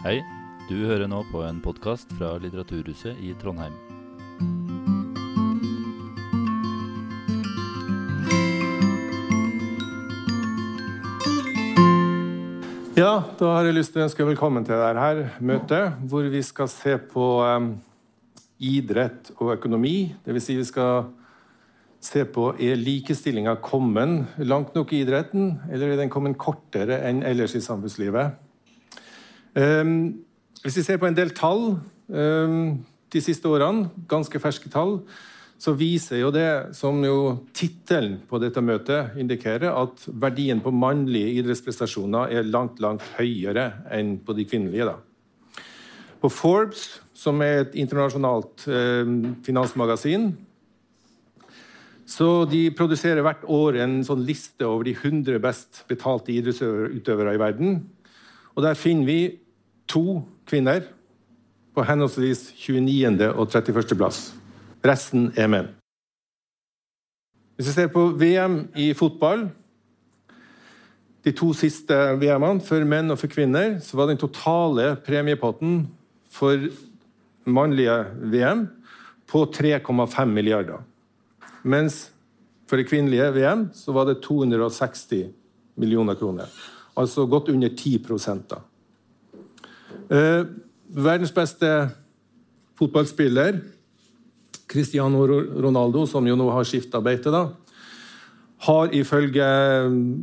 Hei, du hører nå på en podkast fra Litteraturhuset i Trondheim. Ja, da har jeg lyst til å ønske velkommen til dette møtet, hvor vi skal se på um, idrett og økonomi. Dvs. Si vi skal se på er likestillinga kommet langt nok i idretten, eller er den kommet kortere enn ellers i samfunnslivet. Um, hvis vi ser på en del tall um, de siste årene, ganske ferske tall, så viser jo det, som jo tittelen på dette møtet indikerer, at verdien på mannlige idrettsprestasjoner er langt, langt høyere enn på de kvinnelige. Da. På Forbes, som er et internasjonalt eh, finansmagasin, så de produserer hvert år en sånn liste over de 100 best betalte idrettsutøvere i verden. Og der finner vi to kvinner på henholdsvis 29. og 31. plass. Resten er menn. Hvis vi ser på VM i fotball De to siste VM-ene, for menn og for kvinner, så var den totale premiepotten for mannlige VM på 3,5 milliarder. Mens for det kvinnelige VM så var det 260 millioner kroner. Altså godt under 10 da. Eh, verdens beste fotballspiller Cristiano Ronaldo, som jo nå har skifta beite, da, har ifølge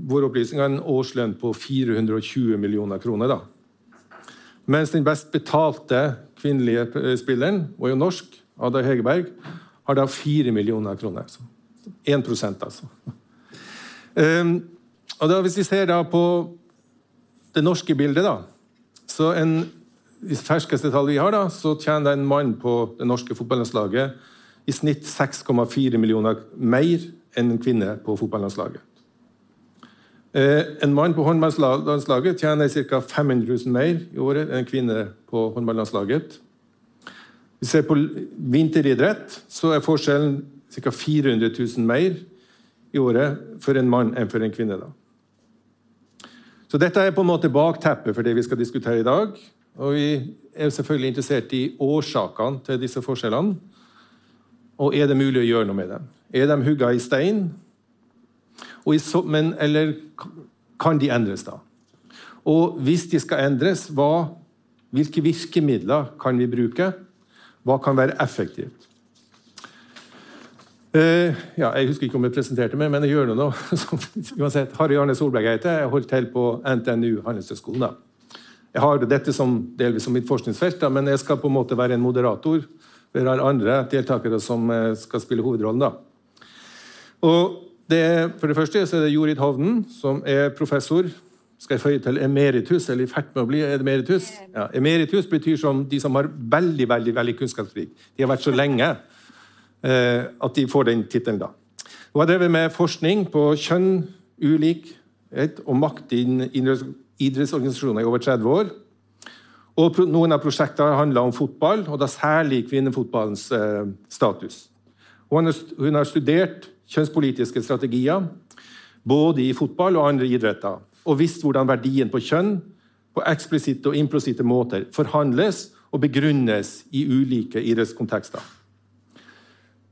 våre opplysninger en årslønn på 420 millioner kroner. da. Mens den best betalte kvinnelige spilleren, og jo norsk, Ada Hegerberg, har da 4 millioner kroner. Så 1 altså. Um, og da, hvis vi ser da på det norske bildet, da, så en, I ferskeste tall vi har, da, så tjener en mann på det norske fotballandslaget i snitt 6,4 millioner mer enn en kvinne på fotballandslaget. Eh, en mann på håndballandslaget tjener ca. 500 000 mer i året enn en kvinne på håndballandslaget. Vi ser på vinteridrett, så er forskjellen ca. 400 000 mer i året for en mann enn for en kvinne. Da. Så Dette er på en måte bakteppet for det vi skal diskutere i dag. Og Vi er selvfølgelig interessert i årsakene til disse forskjellene. Og er det mulig å gjøre noe med dem? Er de hugga i stein? Så, men, eller kan de endres, da? Og hvis de skal endres, hva, hvilke virkemidler kan vi bruke? Hva kan være effektivt? Uh, ja, jeg husker ikke om jeg presenterte meg, men jeg gjør det nå. uansett, Harry Arne Solberg heter jeg. Jeg holder til på NTNU Handelshøyskolen. Jeg har dette som delvis som mitt forskningsfelt, da, men jeg skal på en måte være en moderator vi har andre deltakere som eh, skal spille hovedrollen. da. Og det, for det første så er det Jorid Hovden, som er professor. Skal jeg føye til emeritus, eller i ferd med å bli emeritus? Ja, emeritus betyr som de som har veldig veldig, veldig kunnskapsrik. De har vært så lenge at de får den tittelen. da. Hun har drevet med forskning på kjønn, ulikhet og makt i idrettsorganisasjoner i over 30 år. Og Noen av prosjektene handler om fotball, og da særlig kvinnefotballens eh, status. Hun har studert kjønnspolitiske strategier både i fotball og andre idretter, og visst hvordan verdien på kjønn på eksplisitte og implisitte måter forhandles og begrunnes i ulike idrettskontekster.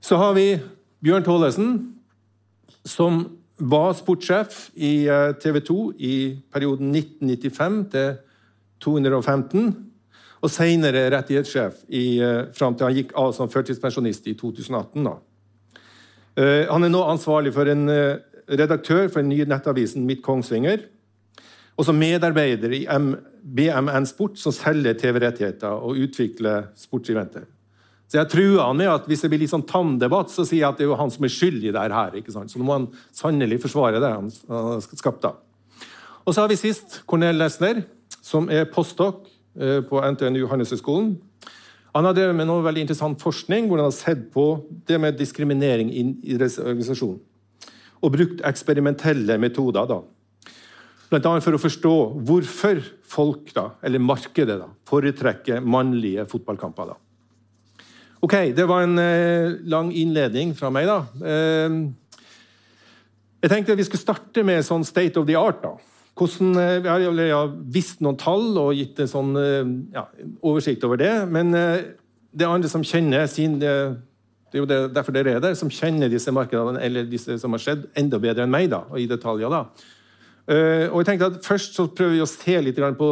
Så har vi Bjørn Tollesen, som var sportssjef i eh, TV 2 i perioden 1995 til 215, og senere rettighetssjef i, uh, fram til han gikk av som førtidspensjonist i 2018. Da. Uh, han er nå ansvarlig for en redaktør for den nye nettavisen Midt Kongsvinger. Og som medarbeider i BMN Sport, som selger TV-rettigheter og utvikler sportseventer. Så jeg truer han med at hvis det blir litt sånn tam debatt, så sier jeg at det er jo han som er skyld i det her. ikke sant? Så nå må han sannelig forsvare det han har skapt. da. Og så har vi sist Cornel Lesner, som er postdok eh, på NTNU Handelshøyskolen. Han har drevet med noe veldig interessant forskning hvor han har sett på det med diskriminering i organisasjonen, Og brukt eksperimentelle metoder. da. Blant annet for å forstå hvorfor folk, da, eller markedet, da, foretrekker mannlige fotballkamper. da. Ok, Det var en eh, lang innledning fra meg. da. Eh, jeg tenkte vi skulle starte med sånn state of the art. da hvordan, jeg har visst noen tall og gitt en sånn ja, oversikt over det. Men det er andre som kjenner sin det, det er jo derfor dere er der, som kjenner disse markedene eller disse som har skjedd, enda bedre enn meg. da, og i detaljer da. og jeg tenkte at Først så prøver vi å se litt på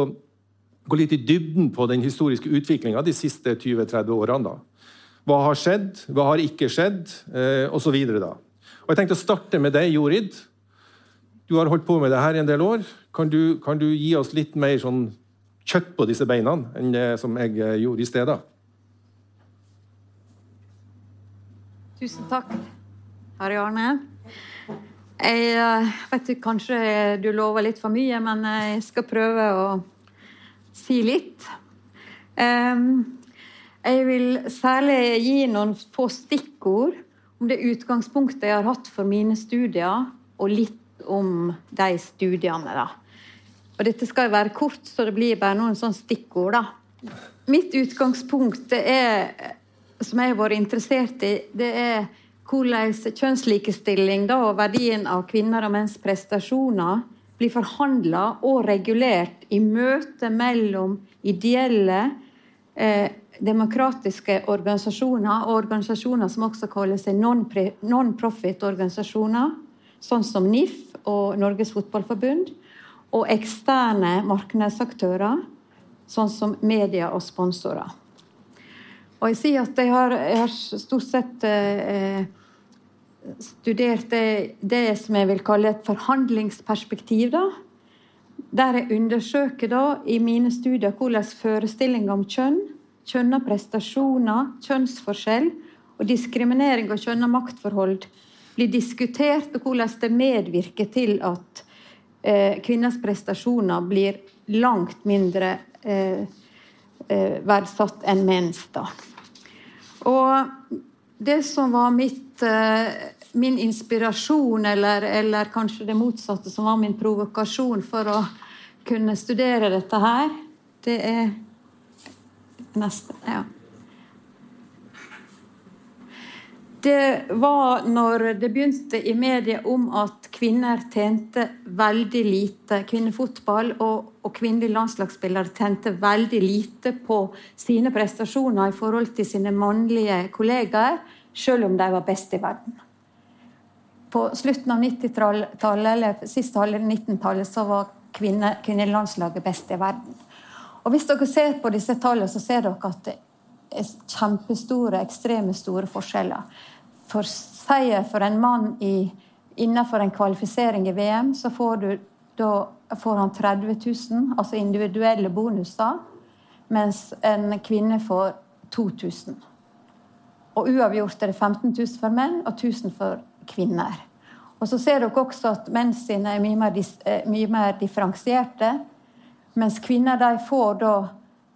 gå litt i dybden på den historiske utviklinga de siste 20-30 årene. da. Hva har skjedd, hva har ikke skjedd, eh, osv. Jeg tenkte å starte med deg, Jorid. Du har holdt på med det her i en del år. Kan du, kan du gi oss litt mer sånn kjøtt på disse beina enn det som jeg eh, gjorde i stedet? Tusen takk, Harry Arne. Jeg eh, vet ikke, kanskje du lover litt for mye, men jeg skal prøve å si litt. Jeg vil særlig gi noen få stikkord om det utgangspunktet jeg har hatt for mine studier, og litt om de studiene. da. Og Dette skal være kort, så det blir bare noen sånne stikkord. da. Mitt utgangspunkt er, som jeg har vært interessert i, det er hvordan kjønnslikestilling da, og verdien av kvinner og menns prestasjoner blir forhandla og regulert i møte mellom ideelle, demokratiske organisasjoner og organisasjoner som også kaller seg non-profit-organisasjoner, sånn som NIF og Norges Fotballforbund, og eksterne markedsaktører, sånn som media og sponsorer. Og jeg sier at jeg har, jeg har stort sett eh, studert det, det, som jeg vil kalle et forhandlingsperspektiv. da, Der jeg undersøker da, i mine studier hvordan forestillinger om kjønn, kjønn og prestasjoner, kjønnsforskjell og diskriminering og kjønna maktforhold blir diskutert, og hvordan det medvirker til at eh, kvinners prestasjoner blir langt mindre eh, eh, verdsatt enn menns. da. Og det som var mitt, eh, min inspirasjon, eller, eller, kanskje det motsatte, som var min provokasjon for å kunne studere dette her, det er neste. Ja. Det var når det begynte i media om at kvinner tjente veldig lite. Kvinnefotball og, og kvinnelige landslagsspillere tjente veldig lite på sine prestasjoner i forhold til sine mannlige kollegaer selv om de var best i verden. På slutten av 90-tallet, eller siste halvdel av 19-tallet, så var kvinne, kvinnelandslaget best i verden. Og Hvis dere ser på disse tallene, så ser dere at det er kjempestore, ekstreme store forskjeller. For seier for en mann i, innenfor en kvalifisering i VM, så får, du, da får han 30 000, altså individuelle bonuser, mens en kvinne får 2000. Og uavgjort er det 15 000 for menn og 1000 for kvinner. Og så ser dere også at menn sine er mye mer, eh, mye mer differensierte. Mens kvinner de får da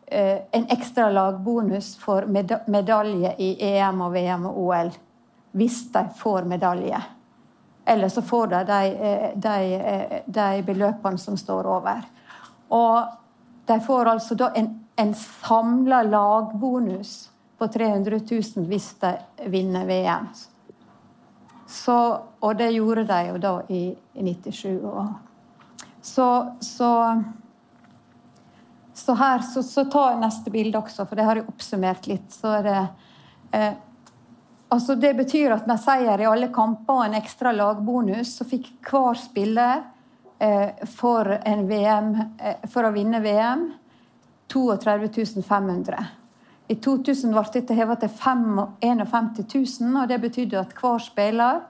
eh, en ekstra lagbonus for medalje i EM og VM og OL. Hvis de får medalje. Eller så får de de, eh, de, de beløpene som står over. Og de får altså da en, en samla lagbonus på 300 000 hvis de vinner VM. Så, og det gjorde de jo da i, i 97. Og, så, så, så, her så, så jeg neste bilde også, for det har jeg oppsummert litt. Så det eh, altså Det betyr at med seier i alle kamper og en ekstra lagbonus, så fikk hver spiller eh, for, VM, eh, for å vinne VM 32 500. I 2000 ble dette hevet til 51 000, og det betydde at hver spiller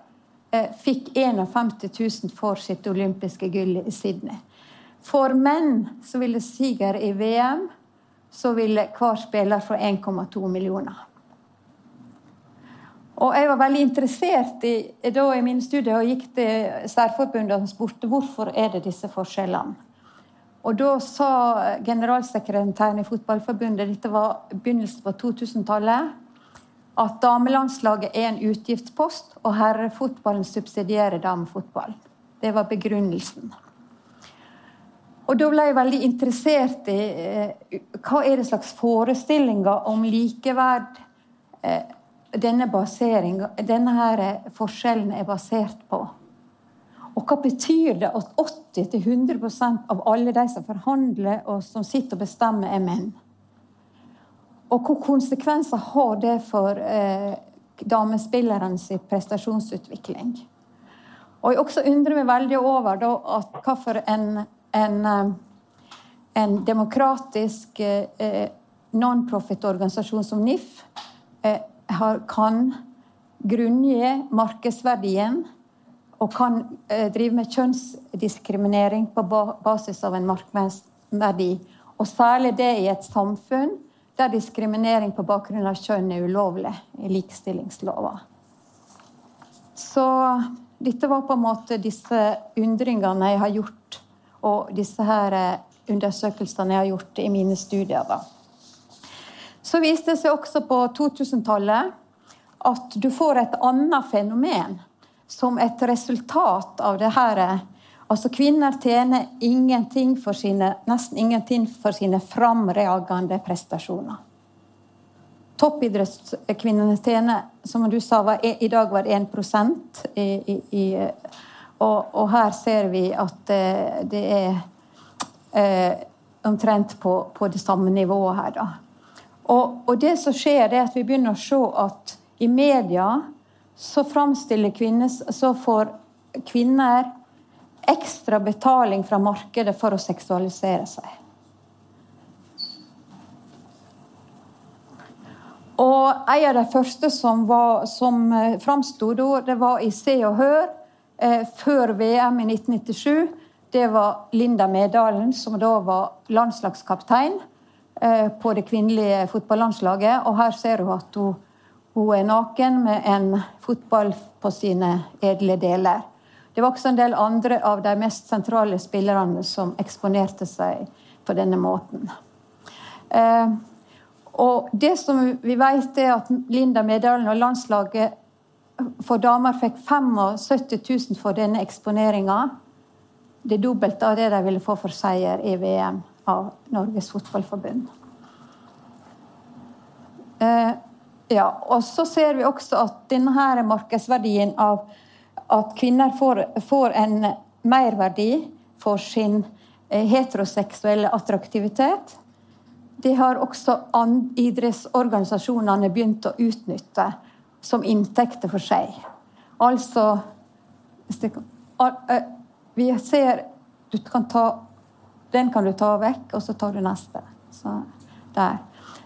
eh, fikk 51 000 for sitt olympiske gull i Sydney. For menn så ville siger i VM så ville hver spiller få 1,2 millioner. Og jeg var veldig interessert i, da i mine studier og gikk til Særforbundet og spurte hvorfor er det disse forskjellene. Og da sa generalsekretæren i Fotballforbundet, dette var begynnelsen på 2000-tallet, at damelandslaget er en utgiftspost, og herrefotballen subsidierer damefotball. Det var begrunnelsen. Og da ble jeg veldig interessert i eh, hva er det slags forestillinger om likeverd eh, denne, denne her forskjellen er basert på. Og hva betyr det at 80-100% av alle de som forhandler og som sitter og bestemmer, er menn? Og hvilke konsekvenser har det for eh, damespillernes prestasjonsutvikling? Og jeg også undrer meg veldig over da, at hvorfor en, en, eh, en demokratisk eh, non-profit-organisasjon som NIF eh, har, kan grunngi markedsverdien og kan eh, drive med kjønnsdiskriminering på basis av en markedsverdi. Og særlig det i et samfunn der diskriminering på bakgrunn av kjønn er ulovlig i likestillingslova. Så dette var på en måte disse undringene jeg har gjort, og disse her eh, undersøkelsene jeg har gjort i mine studier. Da. Så viste det seg også på 2000-tallet at du får et annet fenomen som et resultat av det her Altså Kvinner tjener ingenting sine, nesten ingenting for sine framreagende prestasjoner. Toppidrettskvinnene tjener, som du sa, var, i dag var det 1 i, i, i og, og, her ser vi at det, det er eh, omtrent på, på, det samme nivået her, da. Og, og, det som skjer, er at vi begynner å se at i media så framstiller kvinner Så får kvinner ekstra betaling fra markedet for å seksualisere seg. Og en av de første som, var, som eh, framsto da, det var i Se og Hør eh, før VM i 1997. Det var Linda Medalen, som da var landslagskaptein eh, på det kvinnelige fotballandslaget. Og her ser hun at hun hun er naken med en fotball på sine edle deler. Det var også en del andre av de mest sentrale spillerne som eksponerte seg på denne måten. Eh, og det som vi vet, er at Linda Medalen og landslaget for damer fikk 75 000 for denne eksponeringa. Det dobbelte av det de ville få for seier i VM av Norges Fotballforbund. Eh, ja, og så ser vi også at denne markedsverdien av at kvinner får, får en merverdi for sin eh, heteroseksuelle attraktivitet, det har også idrettsorganisasjonene begynt å utnytte som inntekter for seg. Altså Vi ser du kan ta, Den kan du ta vekk, og så tar du neste.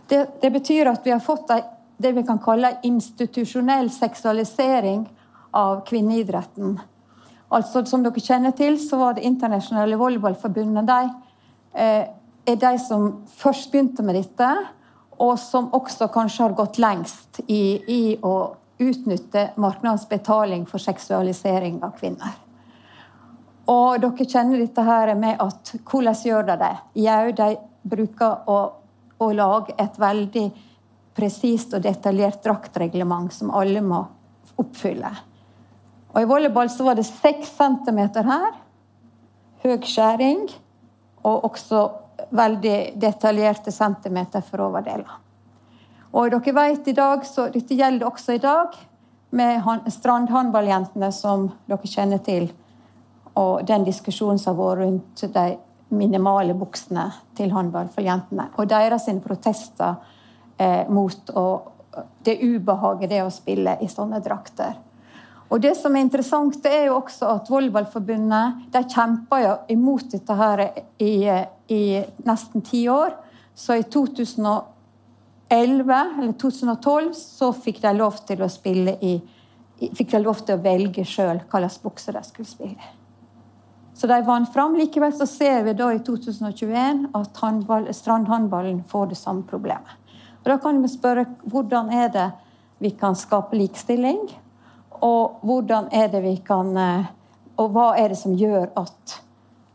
Det, det, betyr at vi har fått ei det vi kan kalle institusjonell seksualisering av kvinneidretten. Altså, Som dere kjenner til, så var det internasjonale volleyballforbundet de, eh, er de som først begynte med dette, og som også kanskje har gått lengst i, i å utnytte markedets betaling for seksualisering av kvinner. Og dere kjenner dette her med at hvordan gjør de det? Jau, de bruker å, å lage et veldig presist og detaljert draktreglement som alle må oppfylle. Og I volleyball så var det seks centimeter her. Høy skjæring. Og også veldig detaljerte centimeter for overdeler. Og dere vet i dag, så Dette gjelder også i dag med strandhåndballjentene, som dere kjenner til. Og den diskusjonen som har vært rundt de minimale buksene til håndball for jentene. Og deres protester eh, mot å, det ubehaget det er å spille i sånne drakter. Og det som er interessant, det er jo også at Volleyballforbundet de kjempa jo imot dette her i, i nesten ti år. Så i 2011 eller 2012 så fikk de lov til å spille i fikk de lov til å velge sjøl hva slags bukse de skulle spille. Så de vant fram. Likevel så ser vi da i 2021 at strandhåndballen får det samme problemet. Og Da kan vi spørre hvordan er det vi kan skape likestilling? Og hvordan er det vi kan eh, Og hva er det som gjør at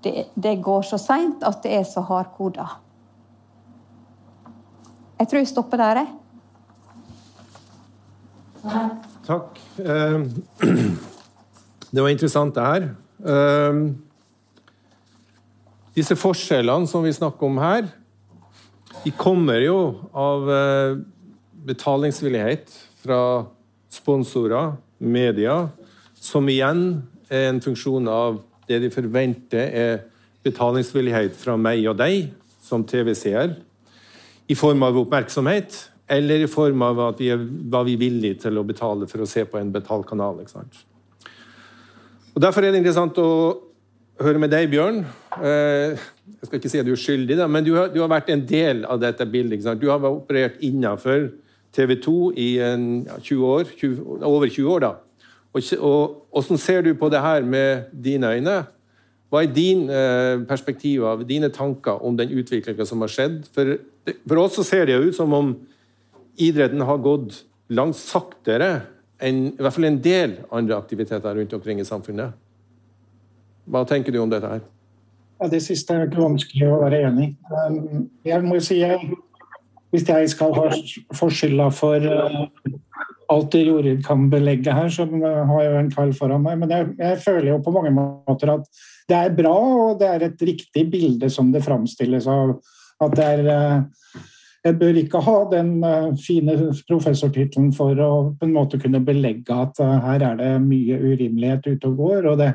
det, det går så seint at det er så hardkoda? Jeg tror jeg stopper der, jeg. Takk. Ehm, det var interessant, det her. Ehm, disse forskjellene som vi snakker om her, de kommer jo av eh, betalingsvillighet fra sponsorer, media, som igjen er en funksjon av det de forventer er betalingsvillighet fra meg og deg som TV-seer, i form av oppmerksomhet, eller i form av at vi er, hva vi villige til å betale for å se på en betalt kanal. ikke sant? Og Derfor er det interessant å høre med deg, Bjørn. Eh, jeg skal ikke si at du er skyldig, men du har, du har vært en del av dette bildet. Du har operert innenfor TV 2 i en, ja, 20 år, 20, over 20 år. da. Og Hvordan ser du på det her med dine øyne? Hva er din eh, perspektiv av dine tanker om den utviklinga som har skjedd? For, for oss så ser det jo ut som om idretten har gått langt saktere enn i hvert fall en del andre aktiviteter rundt omkring i samfunnet. Hva tenker du om dette her? Ja, det siste er ikke vanskelig å være enig i. Jeg må si jeg, Hvis jeg skal ha få for uh, alt det Jorid kan belegge her, så har jeg jo en kveld foran meg. Men jeg, jeg, føler jo på mange måter at det er bra, og det er et riktig bilde som det framstilles av. At det er uh, Jeg bør ikke ha den uh, fine professortittelen for å på en måte kunne belegge at her er det mye urimelighet ute og går. og det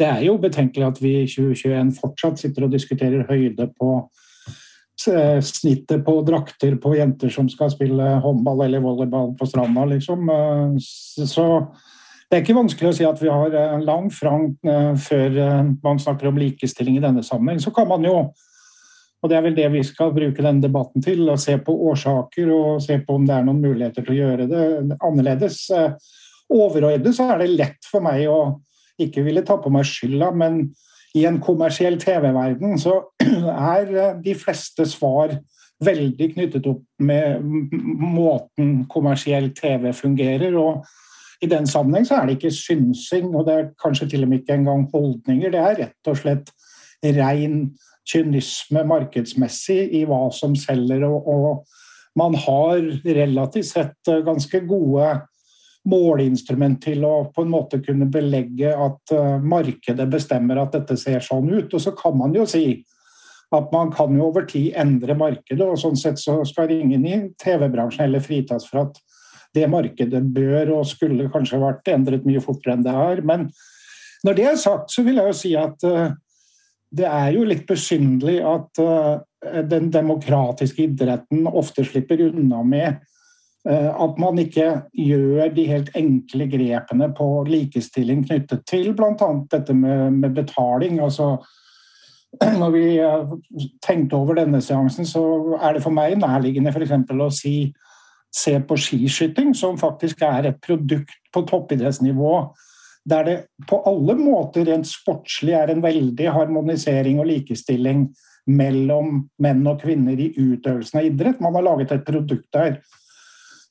det er jo betenkelig at vi i 2021 fortsatt sitter og diskuterer høyde på eh, snittet på drakter på jenter som skal spille håndball eller volleyball på stranda, liksom. Eh, så det er ikke vanskelig å si at vi har en lang frang eh, før man snakker om likestilling i denne sammenheng. Så kan man jo, og det er vel det vi skal bruke denne debatten til, å se på årsaker og se på om det er noen muligheter til å gjøre det annerledes. Overordnet så er det lett for meg å ikke ville ta på meg skylda, men i en kommersiell TV-verden så er eh, de fleste svar veldig knyttet opp med måten kommersiell TV fungerer. og I den sammenheng så er det ikke synsing, og det er kanskje til og med ikke engang holdninger. Det er rett og slett ren kynisme markedsmessig i hva som selger. Og, og man har relativt sett ganske gode måleinstrument til å på en måte kunne belegge at uh, markedet bestemmer at dette ser sånn ut. Og så kan man jo si at man kan jo over tid endre markedet, og sånn sett så skal ingen i TV-bransjen heller fritas for at det markedet bør og skulle kanskje vært endret mye fortere enn det er. Men når det er sagt, så vil jeg jo si at uh, det er jo litt besynderlig at uh, den demokratiske idretten ofte slipper unna med Eh, at man ikke gjør de helt enkle grepene på likestilling knyttet til bl.a. dette med, med, betaling. Altså, når vi eh, tenkte over denne seansen, så er det for meg nærliggende f.eks. å si se på skiskyting, som faktisk er et produkt på toppidrettsnivå. Der det på alle måter rent sportslig er en veldig harmonisering og likestilling mellom menn og kvinner i utøvelsen av idrett. Man har laget et produkt der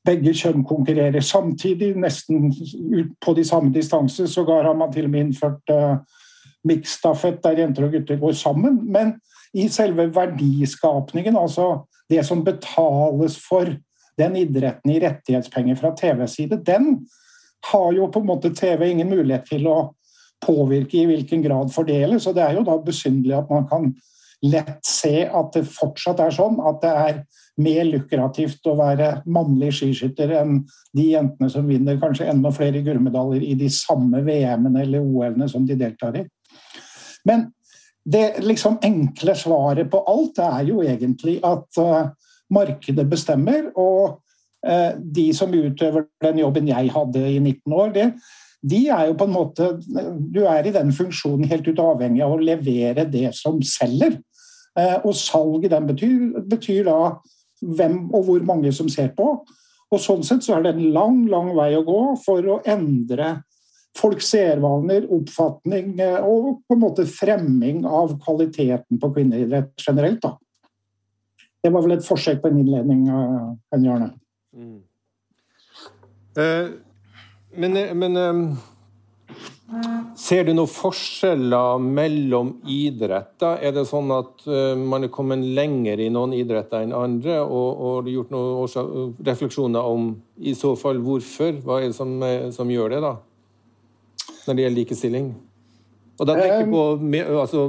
begge kjønn konkurrerer samtidig, nesten på de samme distanser. Sågar har man til og med innført uh, miksstafett der jenter og gutter går sammen. Men i selve verdiskapningen, altså det som betales for den idretten i rettighetspenger fra TV-side, den har jo på en måte TV ingen mulighet til å påvirke i hvilken grad fordeles. Og det er jo da besynderlig at man kan lett se at det fortsatt er sånn at det er mer lukrativt å være mannlig skiskytter enn de jentene som vinner kanskje enda flere gullmedaljer i de samme VM-ene eller OL-ene som de deltar i. Men det liksom enkle svaret på alt er jo egentlig at uh, markedet bestemmer. Og uh, de som utøver den jobben jeg hadde i 19 år, det, de er jo på en måte Du er i den funksjonen helt ut avhengig av å levere det som selger. Uh, og salget den betyr, betyr da hvem og hvor mange som ser på. Og Sånn sett så er det en lang lang vei å gå for å endre folks seervaner, oppfatning eh, og på en måte fremming av kvaliteten på kvinneidrett generelt. da. Det var vel et forsøk på en innledning, Henny Arne. Mm. Eh, men, men um Ser du noen forskjeller mellom idretter? Er det sånn at uh, man er kommet lenger i noen idretter enn andre? Og, og gjort noen refleksjoner om i så fall hvorfor? Hva er det som, eh, som gjør det, da? Når det gjelder likestilling? Og da tenker jeg på altså,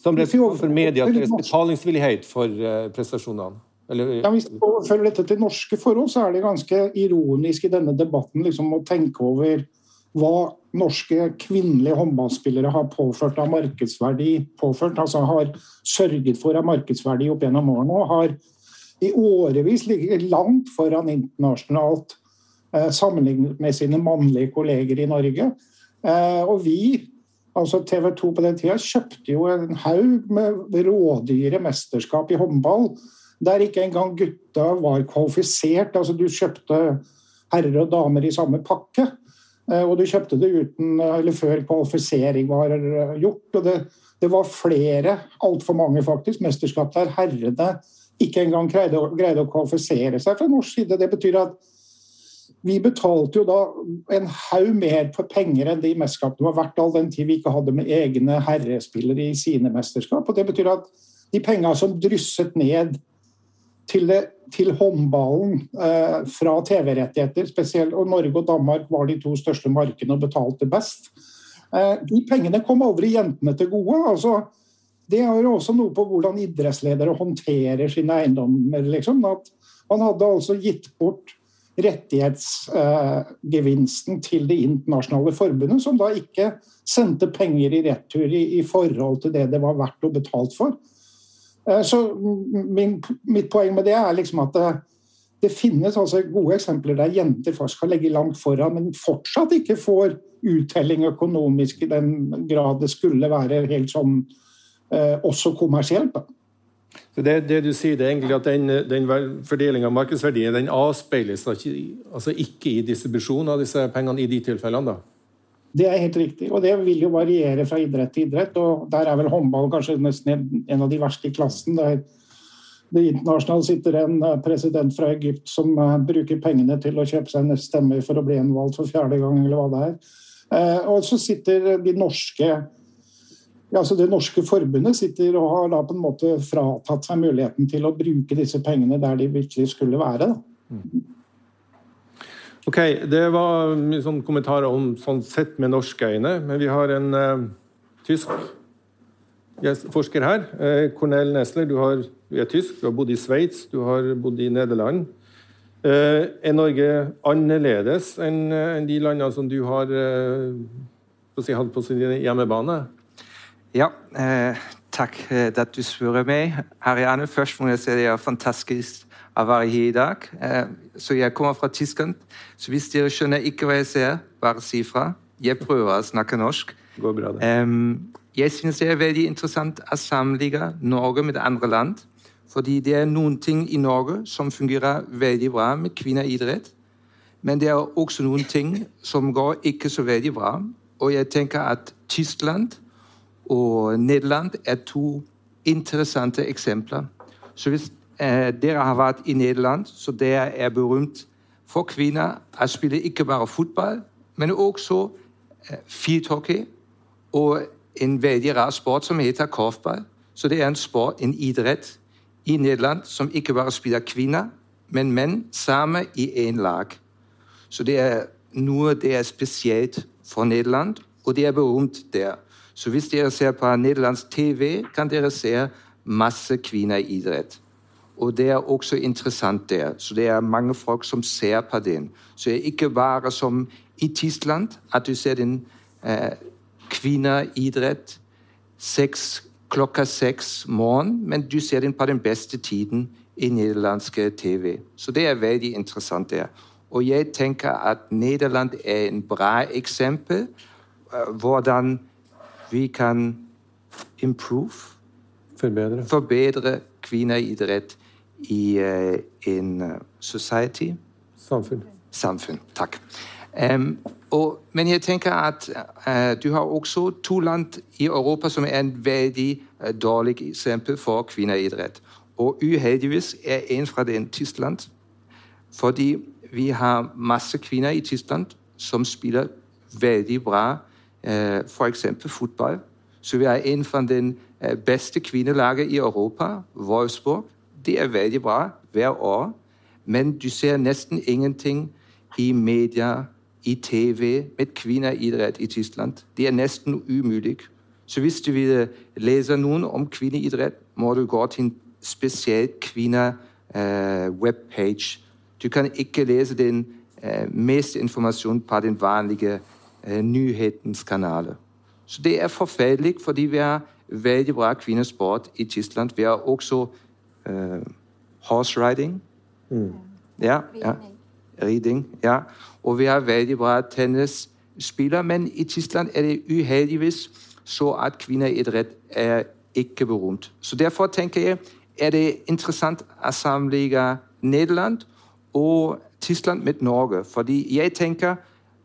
som for media, deres betalingsvillighet for uh, prestasjonene. Eller, ja, hvis vi overfører dette til norske forhold, så er det ganske ironisk i denne debatten liksom, å tenke over hva norske kvinnelige håndballspillere har påført av markedsverdi, påført, altså har sørget for av markedsverdi opp gjennom årene, og har i årevis ligget langt foran internasjonalt eh, sammenlignet med sine mannlige kolleger i Norge. Eh, og vi, altså TV 2 på den tida, kjøpte jo en haug med rådyre mesterskap i håndball der ikke engang gutta var kvalifisert. Altså du kjøpte herrer og damer i samme pakke. Eh, og du kjøpte det uten, eller før kvalifisering var gjort. og Det, det var flere, altfor mange faktisk, mesterskap der herrene ikke engang greide, greide, å kvalifisere seg fra norsk side. Det betyr at vi betalte jo da en haug mer for penger enn de mesterskapene var verdt, all den tid vi ikke hadde med egne herrespillere i sine mesterskap. og Det betyr at de penga som drysset ned til, til håndballen eh, fra TV-rettigheter, spesielt, og Norge og Danmark var de to største markedene og betalte best. Eh, de pengene kom aldri jentene til gode. altså det er jo også noe på hvordan idrettsledere håndterer sine eiendommer. Liksom. At man hadde altså gitt bort rettighetsgevinsten eh, til det internasjonale forbundet, som da ikke sendte penger i retur i, i, forhold til det det var verdt å betalt for. Eh, så min, mitt poeng med det er liksom at det, det finnes altså gode eksempler der jenter faktisk kan legge langt foran, men fortsatt ikke får uttelling økonomisk i den grad det skulle være helt sånn Eh, også kommersielt. da. Så det, det, du sier, det er egentlig at den, den fordelinga av markedsverdien den avspeiles altså ikke i distribusjon av disse pengene i de tilfellene? da? Det er helt riktig, og det vil jo variere fra idrett til idrett. og Der er vel håndball kanskje nesten en av de verste i klassen. der det internasjonale sitter en eh, president fra Egypt som eh, bruker pengene til å kjøpe seg en stemme for å bli gjenvalgt for fjerde gang, eller hva det er. Og så sitter de norske altså Det norske forbundet sitter og har da på en måte fratatt seg muligheten til å bruke disse pengene der de virkelig skulle være. Mm. Ok, Det var mye sånn kommentarer om sånn sett med norske øyne, men vi har en uh, tysk forsker her. Uh, Cornel Nesler, du, har, du, er tysk, du har bodd i Sveits, du har bodd i Nederland. Uh, er Norge annerledes enn en de landene som du har si, hatt på sin hjemmebane? Ja, takk for at du spør meg. Ariane, først må jeg si det er fantastisk å være her i dag. Eh, så jeg kommer fra Tyskland. Så hvis dere skjønner ikke hva jeg ser, bare si fra. Jeg prøver å snakke norsk. Går bra, det. Jeg synes det er veldig interessant å sammenligne Norge med andre land. Fordi det er noen ting i Norge som fungerer veldig bra med kvinneidrett. Men det er også noen ting som går ikke så veldig bra. Og jeg tenker at Tyskland og Nederland er to interessante eksempler. Så hvis eh, dere har vært i Nederland, så det er berømt for kvinner å spille ikke bare fotball, men også eh, fieldhockey og en veldig rar sport som heter korfball. Så det er en sport, en idrett i Nederland som ikke bare spiller kvinner, men menn sammen i én lag. Så det er noe det er spesielt for Nederland, og det er berømt der. Så hvis dere ser på nederlandsk TV, kan dere se masse kvinner i idrett. Og det er også interessant der. Så det er mange folk som ser på den. Så det er ikke bare som i Tyskland at du ser den eh, kvinneidrett seks, klokka seks morgen, men du ser den på den beste tiden i nederlandske TV. Så det er veldig interessant der. Og jeg tenker at Nederland er en bra eksempel uh, hvordan vi kan improve Forbedre, forbedre kvinneidrett i uh, en uh, society. Samfunn. Samfunn. Takk. Um, og, men jeg tenker at uh, du har også to land i Europa som er en veldig dårlig eksempel for kvinneidrett. Og uheldigvis er en fra den Tyskland. Fordi vi har masse kvinner i Tyskland som spiller veldig bra Eh, f.eks. fotball. Så vi er en av den eh, beste kvinnelaget i Europa, Wolfsburg. Det er veldig bra hver år, men du ser nesten ingenting i media, i TV, med kvinneidrett i Tyskland. Det er nesten umulig. Så hvis du vil lese noen om kvinneidrett, må du gå til en spesiell kvinne-webpage. Du kan ikke lese den mest meste informasjonen på den vanlige eh, nyhetens kanaler. Så det er forferdelig, fordi vi har veldig bra kvinnesport i Tyskland. Vi har også uh, horse riding. Mm. Ja, ja. Riding. Ja. Og vi har veldig bra tennisspillere. Men i Tyskland er det uheldigvis så at kvinneidrett er ikke berømt. Så derfor tenker jeg er det interessant å sammenligne Nederland og Tyskland med Norge. Fordi jeg tenker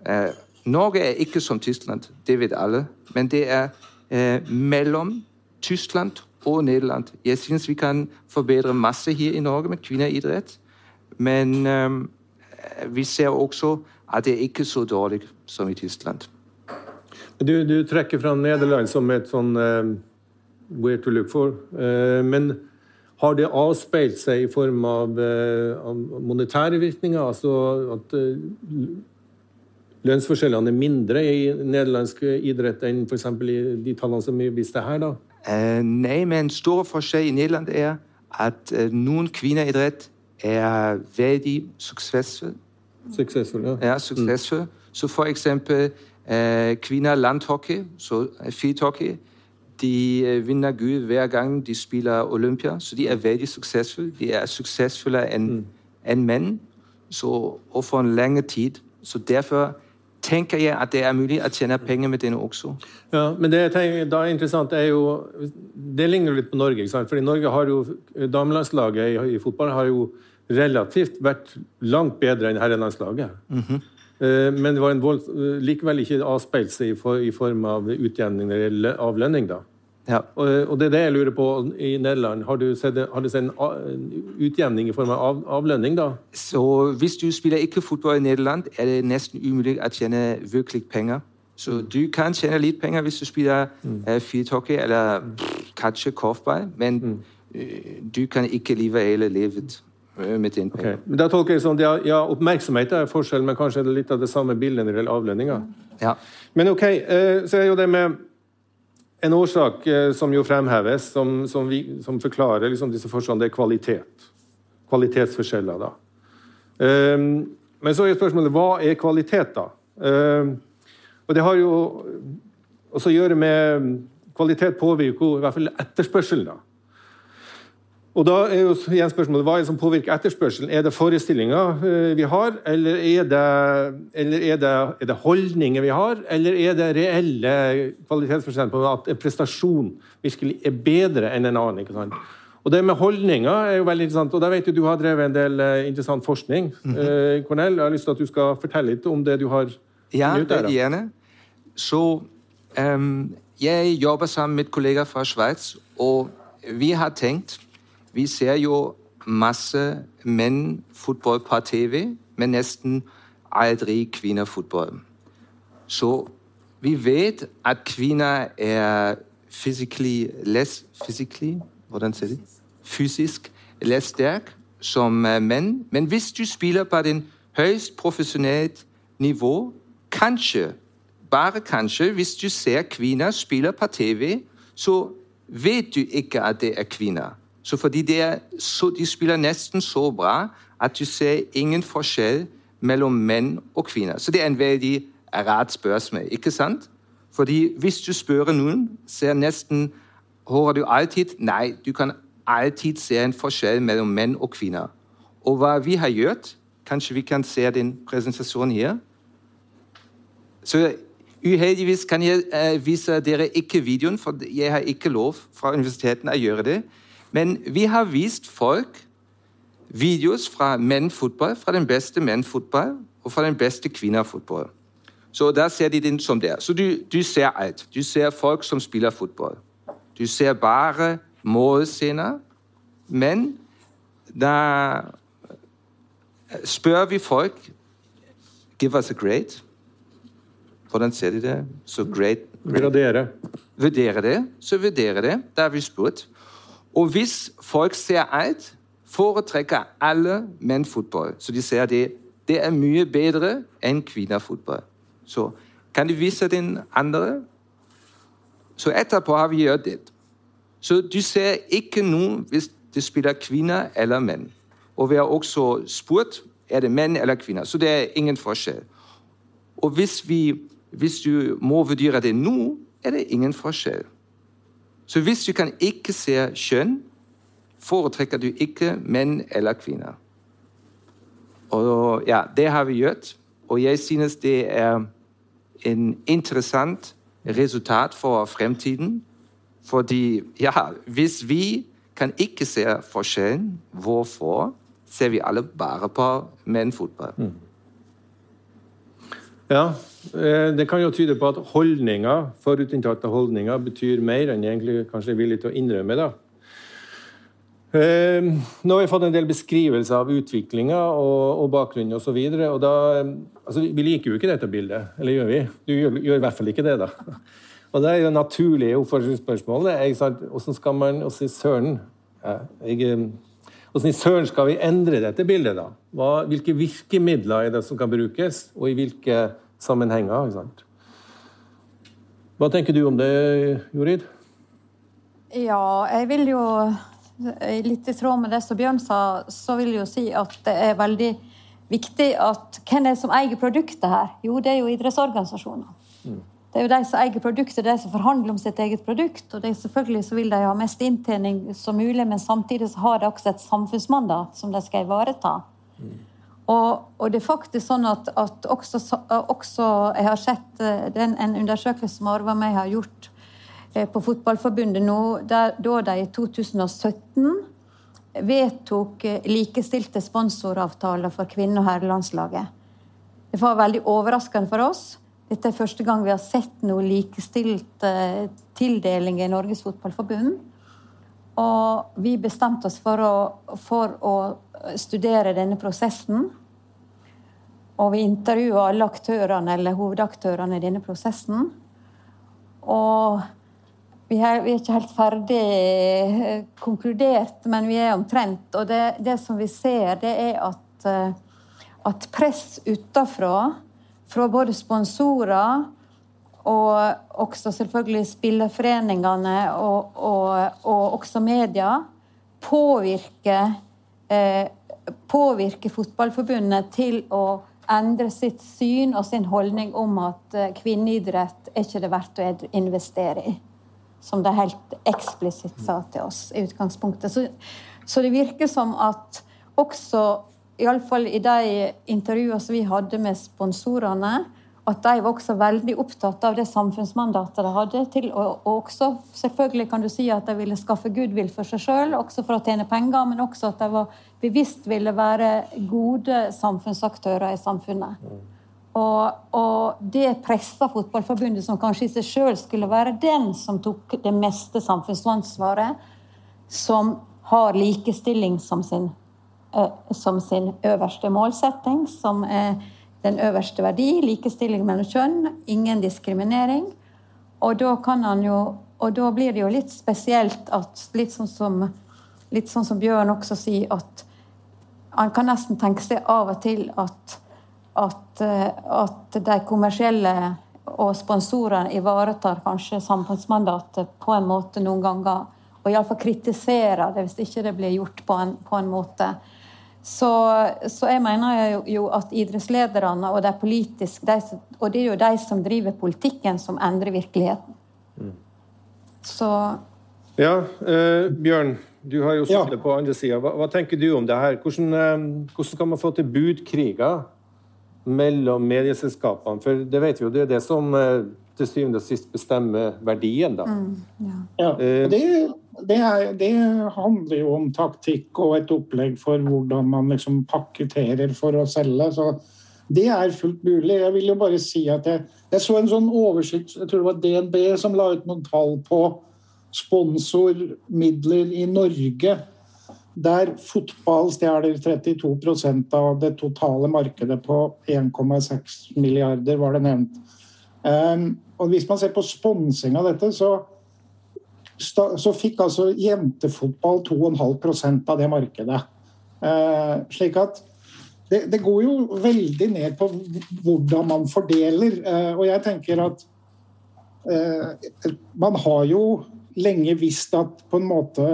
eh, Norge er ikke som Tyskland, det vet alle. Men det er eh, mellom Tyskland og Nederland. Jeg syns vi kan forbedre masse her i Norge med kvinneidrett. Men eh, vi ser også at det er ikke så dårlig som i Tyskland. Du, du trekker fram Nederland som et sånn uh, where to look for. Uh, men har det avspeilt seg i form av, uh, monetære virkninger? Altså at lønnsforskjellene er mindre i nederlandsk idrett enn f.eks. i de tallene som vi viste her? da? nei, men en stor forskjell i Nederland er at noen kvinneidrett er veldig suksessfull. Suksessfull, ja. ja suksessfull. Mm. Så for eksempel Eh, kvinner landhockey, så fieldhockey, de eh, vinner Gud hver gang de spiller Olympia. Så de er veldig suksessfulle. De er suksessfulle enn mm. en menn så, og for en lengre tid. Så derfor tenker jeg at det er mulig å tjene penger med denne også. Ja, Men det tenker, da er interessant er jo Det ligner litt på Norge. ikke sant? Fordi Norge har jo Damelandslaget i, i fotball har jo relativt vært langt bedre enn herrelandslaget. Mm -hmm. Men det var en vold, eh, likevel ikke avspeilt seg i form av utjevning av lønning. da. Ja. Og, det er det jeg lurer på i Nederland. Har du sett, har du sett en, utjevning i form av avlønning, da? Så Hvis du spiller ikke fotball i Nederland, er det nesten umulig å tjene virkelig penger. Så mm. du kan tjene litt penger hvis du spiller mm. uh, fyrthockey eller pff, kanskje korfball, men mm. uh, du kan ikke leve hele livet med din Okay. Men da tolker jeg sånn, ja, ja, Oppmerksomhet er forskjell, men kanskje er det litt av det samme bildet når det gjelder avlønninga. Ja. Men OK, uh, så er jo det med en årsak eh, som jo fremheves, som, som, vi, som forklarer liksom disse forskjellene, det er kvalitet. Kvalitetsforskjeller, da. Um, men så er spørsmålet hva er kvalitet, da? Um, og det har jo også å gjøre med Kvalitet påvirker i hvert fall etterspørselen. da. Og da er jo igjen spørsmålet, Hva er det som påvirker etterspørselen? Er det forestillinger eh, vi har, eller, er det, eller er, det, er det, holdninger vi har, eller er det reelle kvalitetsforskjeller på at en prestasjon virkelig er bedre enn en annen? ikke sant? Og Det med holdninger er jo veldig interessant, og der vet du du har drevet en del eh, interessant forskning. Mm -hmm. Cornell, jeg har lyst til at du skal fortelle litt om det du har ja, funnet ut der. Gjerne. Så um, jeg jobber sammen med kollegaer fra Sveits, og vi har tenkt vi ser jo masse menn-fotball på TV, men nesten aldri kvinnefotball. Så vi vet at kvinner er physically less physically, hvordan sier de? Fysisk less sterk som menn. Men hvis du spiller på den høyst profesjonelt nivå, kanskje, bare kanskje, hvis du ser kvinner spille på TV, så vet du ikke at det er kvinner. Så fordi så, de spiller nesten så bra at du ser ingen forskjell mellom menn og kvinner. Så det er en veldig rart spørsmål, ikke sant? Fordi hvis du spør noen, ser nesten Hører du alltid Nei, du kan alltid se en forskjell mellom menn og kvinner. Og hva vi har gjort Kanskje vi kan se den presentasjonen her? Så Uheldigvis kan jeg uh, vise dere ikke videoen, for jeg har ikke lov fra universiteten å gjøre det. Men vi har vist folk videoer fra mennfotball, fra den beste mennfotball og fra den beste kvinnefotball. Så der ser de den som det er. Så du, du, ser alt. Du ser folk som spiller fotball. Du ser bare målscener. Men da spør vi folk Give us a grade. Hvordan ser de det? Så great. Vurdere. Vurdere det. Så vurdere det. Da har vi spurt. Og hvis folk ser alt, foretrekker alle menn fotball. Så de ser det, det er mye bedre enn kvinnefotball. Så kan du vise den andre? Så etterpå har vi gjort det. Så du ser ikke noe hvis det spiller kvinner eller menn. Og vi har også spurt er det menn eller kvinner. Så det er ingen forskjell. Og hvis vi Hvis du må vurdere det nå, er det ingen forskjell. Så hvis du kan ikke se kjønn, foretrekker du ikke menn eller kvinner. Og ja, det har vi gjort, og jeg synes det er en interessant resultat for fremtiden. Fordi ja, hvis vi kan ikke se forskjellen, hvorfor ser vi alle bare på mennfotball? Mm. Ja, eh, det kan jo tyde på at holdninger, forutinntatte holdninger betyr mer enn jeg egentlig kanskje er villig til å innrømme. da. Eh, nå har vi fått en del beskrivelser av utviklinga og, og bakgrunnen osv. Altså, vi liker jo ikke dette bildet, eller gjør vi? Du gjør, gjør i hvert fall ikke det, da. Og det er jo naturlige oppførselsspørsmål. Hvordan skal man å i søren Hvordan i søren skal vi endre dette bildet, da? Hva, hvilke virkemidler er det som kan brukes, og i hvilke sammenhenger? Hva tenker du om det, Jorid? Ja, jeg vil jo Litt i tråd med det som Bjørn sa, så vil jeg jo si at det er veldig viktig at Hvem er det som eier produktet her? Jo, det er jo idrettsorganisasjoner. Mm. Det er jo de som eier produktet, de som forhandler om sitt eget produkt. Og det er selvfølgelig så vil de ha mest inntjening som mulig, men samtidig så har de også et samfunnsmandat som de skal ivareta. Mm. Og, og, det er faktisk sånn at, at også, også, Jeg har sett eh, den, en undersøkelse som Arve og meg har gjort eh, på Fotballforbundet nå, der, da de i 2017 vedtok eh, likestilte sponsoravtaler for kvinne- og herrelandslaget. Det var veldig overraskende for oss. Dette er første gang vi har sett noe likestilt eh, tildeling i Norges Fotballforbund. Og vi bestemte oss for å, for å studere denne prosessen. Og vi intervjua alle aktørene, eller hovedaktørene i denne prosessen. Og vi er, vi er, ikke helt ferdig eh, konkludert, men vi er omtrent. Og det, det som vi ser, det er at, uh, at press utafra fra både sponsorer og også selvfølgelig spillerforeningene og, og, og også media påvirker, eh, påvirker Fotballforbundet til å endre sitt syn og sin holdning om at eh, kvinneidrett er ikke det verdt å investere i. Som de helt eksplisitt sa til oss i utgangspunktet. Så, så det virker som at også iallfall i de intervjuene som vi hadde med sponsorene, at de var også veldig opptatt av det samfunnsmandatet de hadde. til, Og, og også selvfølgelig kan du si at de ville skaffe goodwill for seg sjøl, også for å tjene penger, men også at de var bevisst ville være gode samfunnsaktører i samfunnet. Og, og det pressa Fotballforbundet, som kanskje i seg sjøl skulle være den som tok det meste samfunnsansvaret, som har likestilling som sin som sin øverste målsetting, som er den øverste verdi. Likestilling mellom kjønn, ingen diskriminering. Og da jo Og da blir det jo litt spesielt at litt sånn som, litt sånn som Bjørn også sier, at han kan nesten tenke seg av og til at, at, eh, at de kommersielle og sponsorene ivaretar kanskje samfunnsmandatet på en måte noen ganger. Og iallfall kritiserer det hvis ikke det blir gjort på en, på en måte så, så, jeg mener jo, jo at idrettslederne og de politiske de, Og det er jo de som driver politikken, som endrer virkeligheten. Mm. Så Ja, eh, Bjørn, du har jo sittet ja. på andre sida. Hva, hva, tenker du om det her? Hvordan, eh, hvordan kan man få til budkriger mellom medieselskapene? For det vet vi jo, det er det som eh, til syvende og sist bestemmer verdien, da. Mm, ja. ja. Det det det, er, det, handler jo om taktikk og et opplegg for hvordan man liksom pakketterer for å selge. Så det er fullt mulig. Jeg vil jo bare si at jeg, jeg så en sånn oversikt, jeg tror det var DNB som la ut noen tall på sponsormidler i Norge. Der fotball stjeler 32% av det totale markedet på 1,6 milliarder, var det nevnt. Um, og Hvis man ser på sponsing av dette, så så fikk altså jentefotball 2,5% av det markedet. Eh, slik at det, det, går jo veldig ned på hvordan man fordeler. Eh, og jeg tenker at eh, man har jo lenge visst at på en måte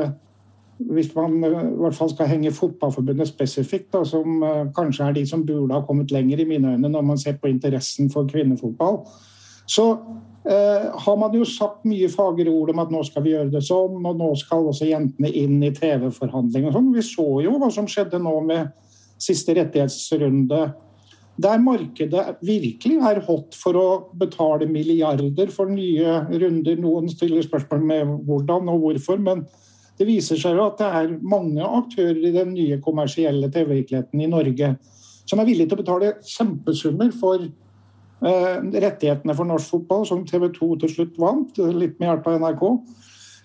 hvis man i hvert fall skal henge Fotballforbundet spesifikt, da, som kanskje er de som burde ha kommet lenger i mine øyne når man ser på interessen for kvinnefotball, Så eh, har man jo sagt mye fagre ord om at nå skal vi gjøre det sånn, og nå skal også jentene inn i TV-forhandlinger og sånn. Vi så jo hva som skjedde nå med siste rettighetsrunde. Der markedet virkelig er hot for å betale milliarder for nye runder. Noen stiller spørsmål med hvordan og hvorfor, men det viser seg jo at det er mange aktører i den nye kommersielle TV-virkeligheten i Norge som er villige til å betale kjempesummer for rettighetene for norsk fotball, som TV 2 til slutt vant, litt med hjelp av NRK.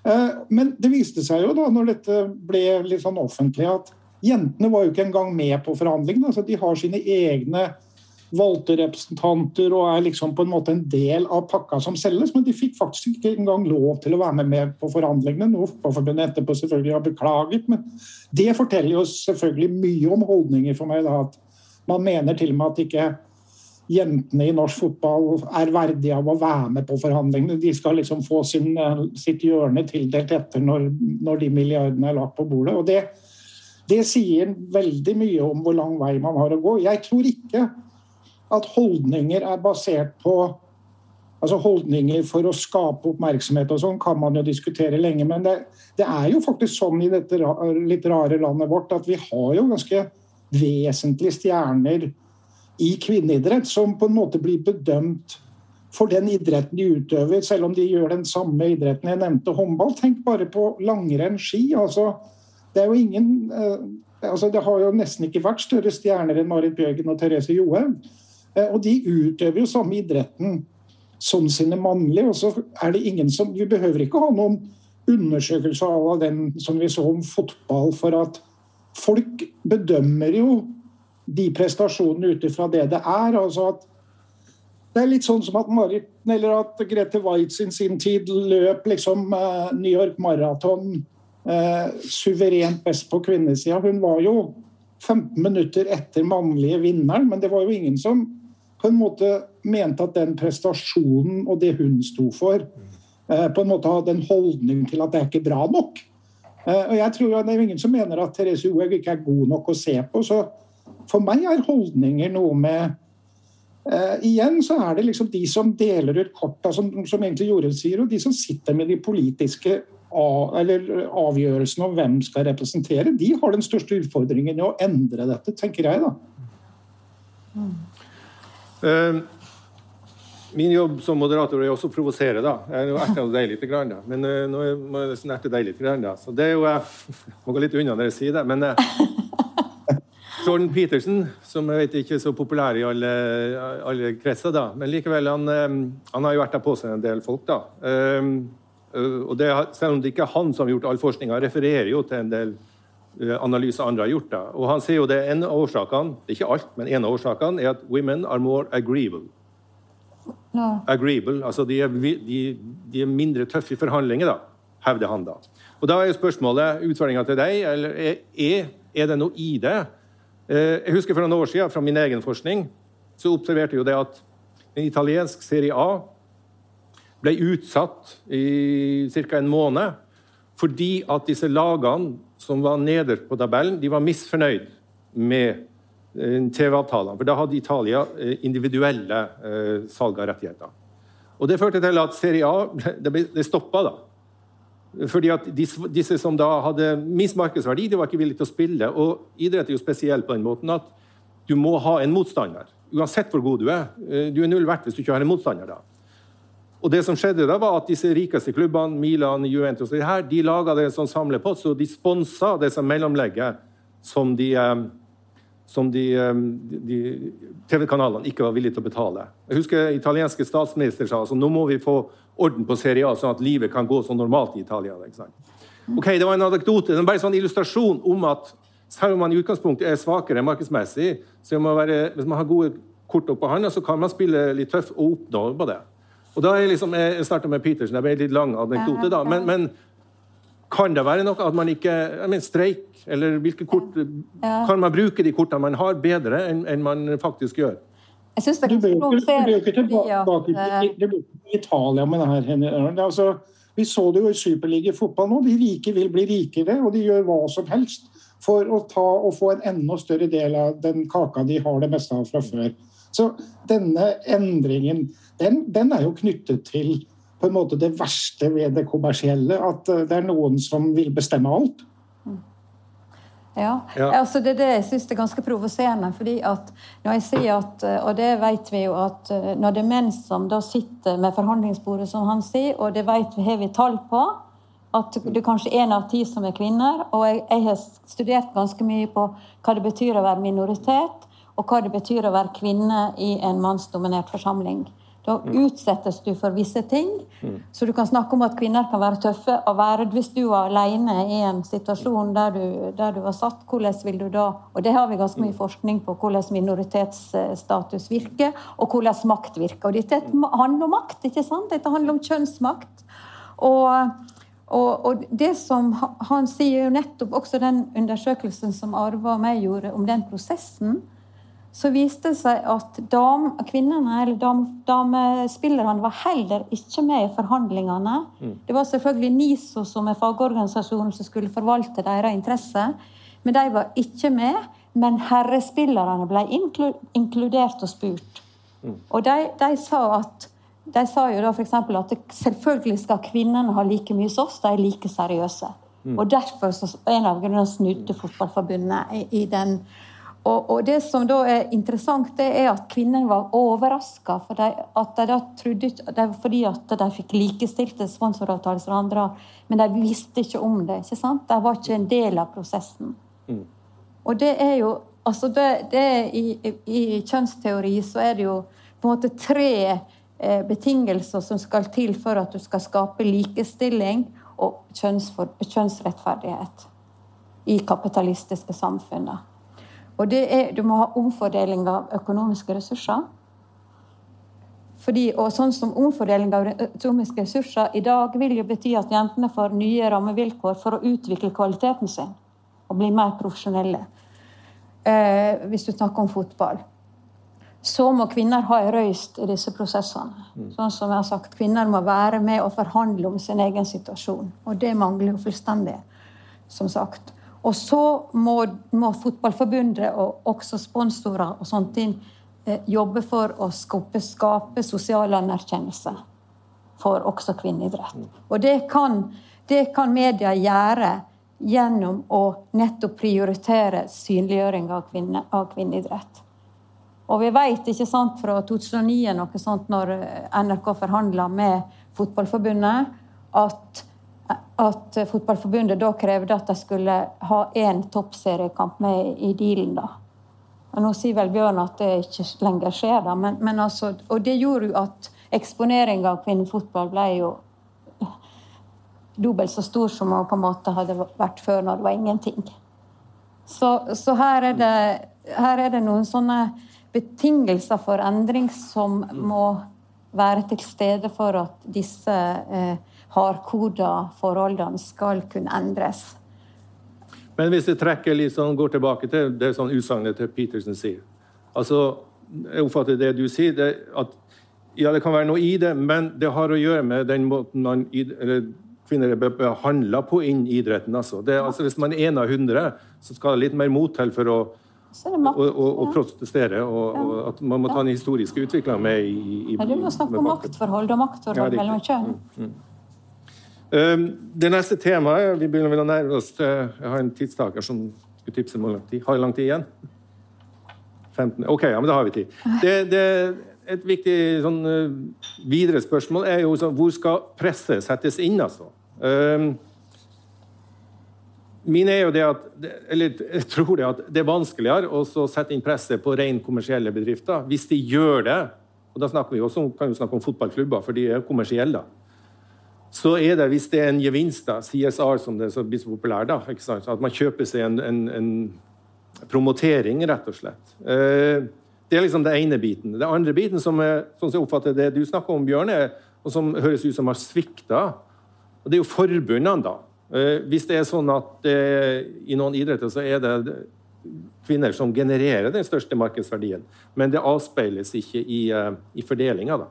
Eh, men det viste seg jo da, når dette ble litt sånn offentlig, at jentene var jo ikke engang med på forhandlingene. Altså, de har sine egne valgte representanter og er liksom på en måte en del av pakka som selges, men de fikk faktisk ikke engang lov til å være med, med på forhandlingene. Noe Fotballforbundet etterpå selvfølgelig har beklaget, men det forteller jo selvfølgelig mye om holdninger for meg. da, at Man mener til og med at ikke jentene i norsk fotball er verdige av å være med på forhandlingene. De skal liksom få sin, sitt hjørne tildelt etter når, når de milliardene er lagt på bordet. og det det sier veldig mye om hvor lang vei man har å gå. Jeg tror ikke at holdninger er basert på altså Holdninger for å skape oppmerksomhet og sånn kan man jo diskutere lenge. Men det, det, er jo faktisk sånn i dette litt rare landet vårt at vi har jo ganske vesentlige stjerner i kvinneidrett som på en måte blir bedømt for den idretten de utøver, selv om de gjør den samme idretten jeg nevnte, håndball. Tenk bare på langrenn, ski. altså det er jo ingen eh, altså Det har jo nesten ikke vært større stjerner enn Marit Bjørgen og Therese Johaug. Eh, og de utøver jo samme idretten som sine mannlige. Og så er det ingen som Vi behøver ikke ha noen undersøkelse av den som vi så om fotball, for at folk bedømmer jo de prestasjonene ut ifra det det er. altså at det er litt sånn som at Marit, at Grete Waitz i sin tid løp liksom eh, New York Marathon eh, suverent best på kvinnesida. Hun var jo 15 minutter etter mannlige vinneren, men det var jo ingen som på en måte mente at den prestasjonen og det hun sto for, eh, på en måte hadde en holdning til at det er ikke bra nok. Eh, og jeg tror Det er ingen som mener at Therese Johaug ikke er god nok å se på. så For meg er holdninger noe med Uh, igjen så er det liksom de som deler ut korta, som, som egentlig Jorunn sier, og de som sitter med de politiske av, avgjørelsene om hvem skal representere, de har den største utfordringen i å endre dette, tenker jeg da. Mm. Uh, min jobb som moderator er også å provosere. da. Jeg erter deg litt, grann, da. men uh, nå må jeg nesten erte deg litt. Grann, da. Så det er jo, Jeg må gå litt unna når jeg sier det. men... Jordan Peterson, som jeg vet ikke er så populær i alle, alle kretser, da. men likevel, han, han, har jo vært der på seg en del folk. da. og det, Selv om det ikke er han som har gjort all forskninga, refererer jo til en del Eh, analyser andre har gjort. Da. Og han sier jo det En av årsakene det er ikke alt, men en av årsakene er at women are more agreeable. No. Agreeable, altså de er, de, de er, mindre tøffe i forhandlinger, da, hevder han da. Og Da er spørsmålet, utfordringa til deg, eller er, er, det noe i det? Eh, jeg husker For noen år siden fra min egen forskning så observerte jo det at en italiensk serie A ble utsatt i ca. en måned fordi at disse lagene som var nederst på tabellen, de var misfornøyd med eh, TV-avtalene. For da hadde Italia eh, individuelle salg av rettigheter. Og Det førte til at Serie A det, ble, det stoppa. da. Fordi at disse, som da hadde minst markedsverdi, de var ikke villige til å spille. Og idrett er jo spesielt på den måten at du må ha en motstander. Uansett hvor god du er. Du er null verdt hvis du ikke har en motstander. da. Og det som skjedde da var at disse rikeste klubbene, Milan, Juventus, de, her, de laga en sånn samlepott, så de sponsa det som mellomlegget som de, eh, som de, eh, de TV-kanalene ikke var villige til å betale. Jeg husker italienske statsminister sa altså, nå må vi få orden på Serie A, sånn at livet kan gå så normalt i Italia. Ok, Det var en anekdote, det er bare en sånn illustrasjon om at selv om man i utgangspunktet er svakere markedsmessig, så man være, hvis man har gode kort opp på handa, så kan man spille litt tøff og oppnå på det. Og da er liksom, Jeg starta med Petersen, det ble en litt lang anekdote, da. Men, men, kan det være noe at man ikke jeg mener, Streik, eller hvilke kort Kan man bruke de kortene man har, bedre enn, enn man faktisk gjør? Jeg syns det er ganske provoserende. Du tilbake til Italia med det her. Altså, vi så det jo i superligafotball nå. De rike vil bli rikere, og de gjør hva som helst for å ta og få en enda større del av den kaka de har det meste av fra før. Så denne endringen, den, den er jo knyttet til på en måte det verste ved det kommersielle. At det er noen som vil bestemme alt. Ja. Ja. Altså det er det jeg syns er ganske provoserende. fordi at når jeg sier at, Og det vet vi jo at eh, når det er menn som da sitter med forhandlingsbordet, som han sier, og det vet vi, har vi tall på, at det er kanskje én av ti som er kvinner. Og jeg, jeg har studert ganske mye på hva det betyr å være minoritet, og hva det betyr å være kvinne i en mannsdominert forsamling. Da utsettes du for visse ting. Så du kan snakke om at kvinner kan være tøffe å være hvis du var alene i en situasjon der du, der du var satt. Hvordan vil du da Og det har vi ganske mye forskning på, hvordan minoritetsstatus virker, og hvordan makt virker. Og dette handler om makt, ikke sant? Dette handler om kjønnsmakt. Og, og, og det som han sier, jo nettopp også den undersøkelsen som Arve og meg gjorde om den prosessen, så viste det seg at dam, kvinnene, eller dam, damespillerne var heller ikke med i forhandlingene. Mm. Det var selvfølgelig NISO, som er fagorganisasjonen som skulle forvalte deres interesser. Men de var ikke med. Men herrespillerne ble inkludert og spurt. Mm. Og de, de, sa at de sa jo da f.eks. at selvfølgelig skal kvinnene ha like mye som oss, de er like seriøse. Mm. Og derfor så, en av grunnene snudde Fotballforbundet i, i den og, og, det som da er interessant, det er at kvinnene var overraska for de, at de da trodde det var fordi at de fikk likestilte sponsoravtaler som andre, men de visste ikke om det. ikke sant? De var ikke en del av prosessen. Mm. Og det er jo altså det, det er i, i, kjønnsteori så er det jo på en måte tre eh, betingelser som skal til for at du skal skape likestilling og kjønnsrettferdighet i kapitalistiske samfunnet. Og det er, du må ha omfordeling av økonomiske ressurser. Fordi, og sånn som Omfordeling av økonomiske ressurser i dag vil jo bety at jentene får nye rammevilkår for å utvikle kvaliteten sin og bli mer profesjonelle. Eh, hvis du snakker om fotball. Så må kvinner ha en røyst i disse prosessene. Mm. Sånn som jeg har sagt, Kvinner må være med og forhandle om sin egen situasjon. Og det mangler jo fullstendig, som sagt. Og så må, må Fotballforbundet og også sponsorer og sånne ting eh, jobbe for å skape, skape sosial anerkjennelse for også kvinneidrett. Og det kan, det kan media gjøre gjennom å nettopp prioritere synliggjøring av, kvinne, av kvinneidrett. Og vi vet ikke sant, fra 2009 noe sånt, når NRK forhandla med Fotballforbundet, at at Fotballforbundet da krevde at de skulle ha én toppseriekamp med i dealen. da. Og Nå sier vel Bjørn at det ikke lenger skjer, da, men, men altså, og det gjorde jo at eksponeringa av kvinnefotball ble jo dobbelt så stor som det på en måte hadde vært før, når det var ingenting. Så, så her, er det, her, er det, noen sånne betingelser for endring som må være til stede for at disse eh, hardkoda forholdene skal kunne endres. Men hvis jeg trekker litt sånn, går tilbake til det sånn utsagnet til Petersen sier altså, Jeg oppfatter det du sier, det at ja, det kan være noe i det, men det har å gjøre med den måten man, eller, kvinner er behandla på innen idretten. Altså. Det, altså, hvis man er en av hundre, så skal det litt mer mot til for å og, og, og, protestere. Og, og, at man må ta den historiske utviklinga med i, i ja, Du må snakke om maktforhold og maktforhold ja, mellom kjønn. Mm, mm. Ehm, det neste temaet Vi begynner vel å nærme oss til Jeg har en tidstaker som skulle tipse om lang tid. Har jeg lang tid igjen? 15? OK, ja, men da har vi tid. Det, det et viktig sånn, uh, videre spørsmål er jo sånn, hvor skal presset settes inn, altså? Um, min er jo det at, eller jeg tror det at det er vanskeligere å sette inn presset på ren kommersielle bedrifter. Hvis de gjør det, og da snakker vi også, kan vi snakke om fotballklubber, for de er kommersielle så er det, hvis det er en gevinst, da, CSR som det blir så populært, da, at man kjøper seg en, en, en, promotering, rett og slett. Eh, det er liksom det ene biten. Det andre biten, som er, sånn jeg oppfatter det du snakker om, Bjørn, og som høres ut som har svikta, det er jo forbundene, da. Eh, hvis det er sånn at eh, i noen idretter så er det kvinner som genererer den største markedsverdien, men det avspeiles ikke i, uh, i fordelinga, da.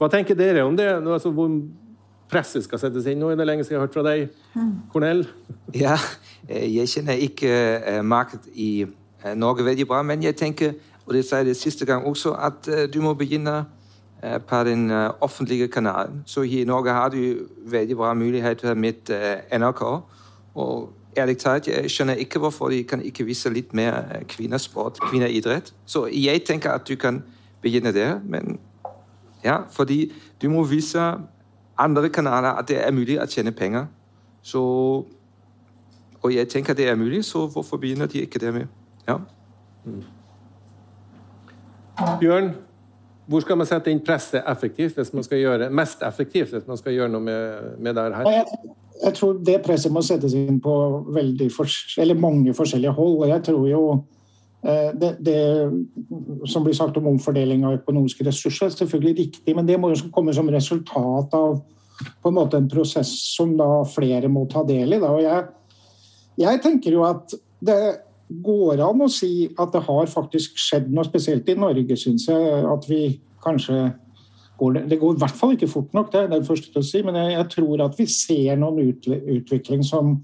Hva tenker dere om det? Altså, hvor presset skal settes inn. Nå er det lenge siden jeg har hørt fra deg, Cornell. Ja, eh, jeg kjenner ikke eh, markedet i eh, Norge veldig bra, men jeg tenker og det sa jeg det siste gang også, at du må begynne på den uh, offentlige kanalen. Så i Norge har du veldig bra muligheter med NRK. Og ærlig talt, jeg skjønner ikke hvorfor de kan ikke vise litt mer kvinnesport, kvinneidrett. Så jeg tenker at du kan begynne der, men ja, fordi du må vise andre kanaler at det er mulig å tjene penger. Så Og jeg tenker det er mulig, så hvorfor begynner de ikke det med? Ja. Mm. Bjørn, hvor skal man sette inn presset effektivt hvis man skal gjøre, mest effektivt hvis man skal gjøre noe med, med det her? Jeg, tror det presset må settes inn på for, mange forskjellige hold. jeg tror jo eh, det, det, som blir sagt om omfordeling av økonomiske ressurser, er selvfølgelig riktig, men det må jo komme som resultat av på en måte en prosess som da flere må ta del i. Da. Og jeg, jeg tenker jo at det, går an å si at det har faktisk skjedd noe spesielt i Norge, syns jeg. At vi kanskje går det, går i hvert fall ikke fort nok, det er det første til å si. Men jeg, jeg tror at vi ser noen ut, utvikling som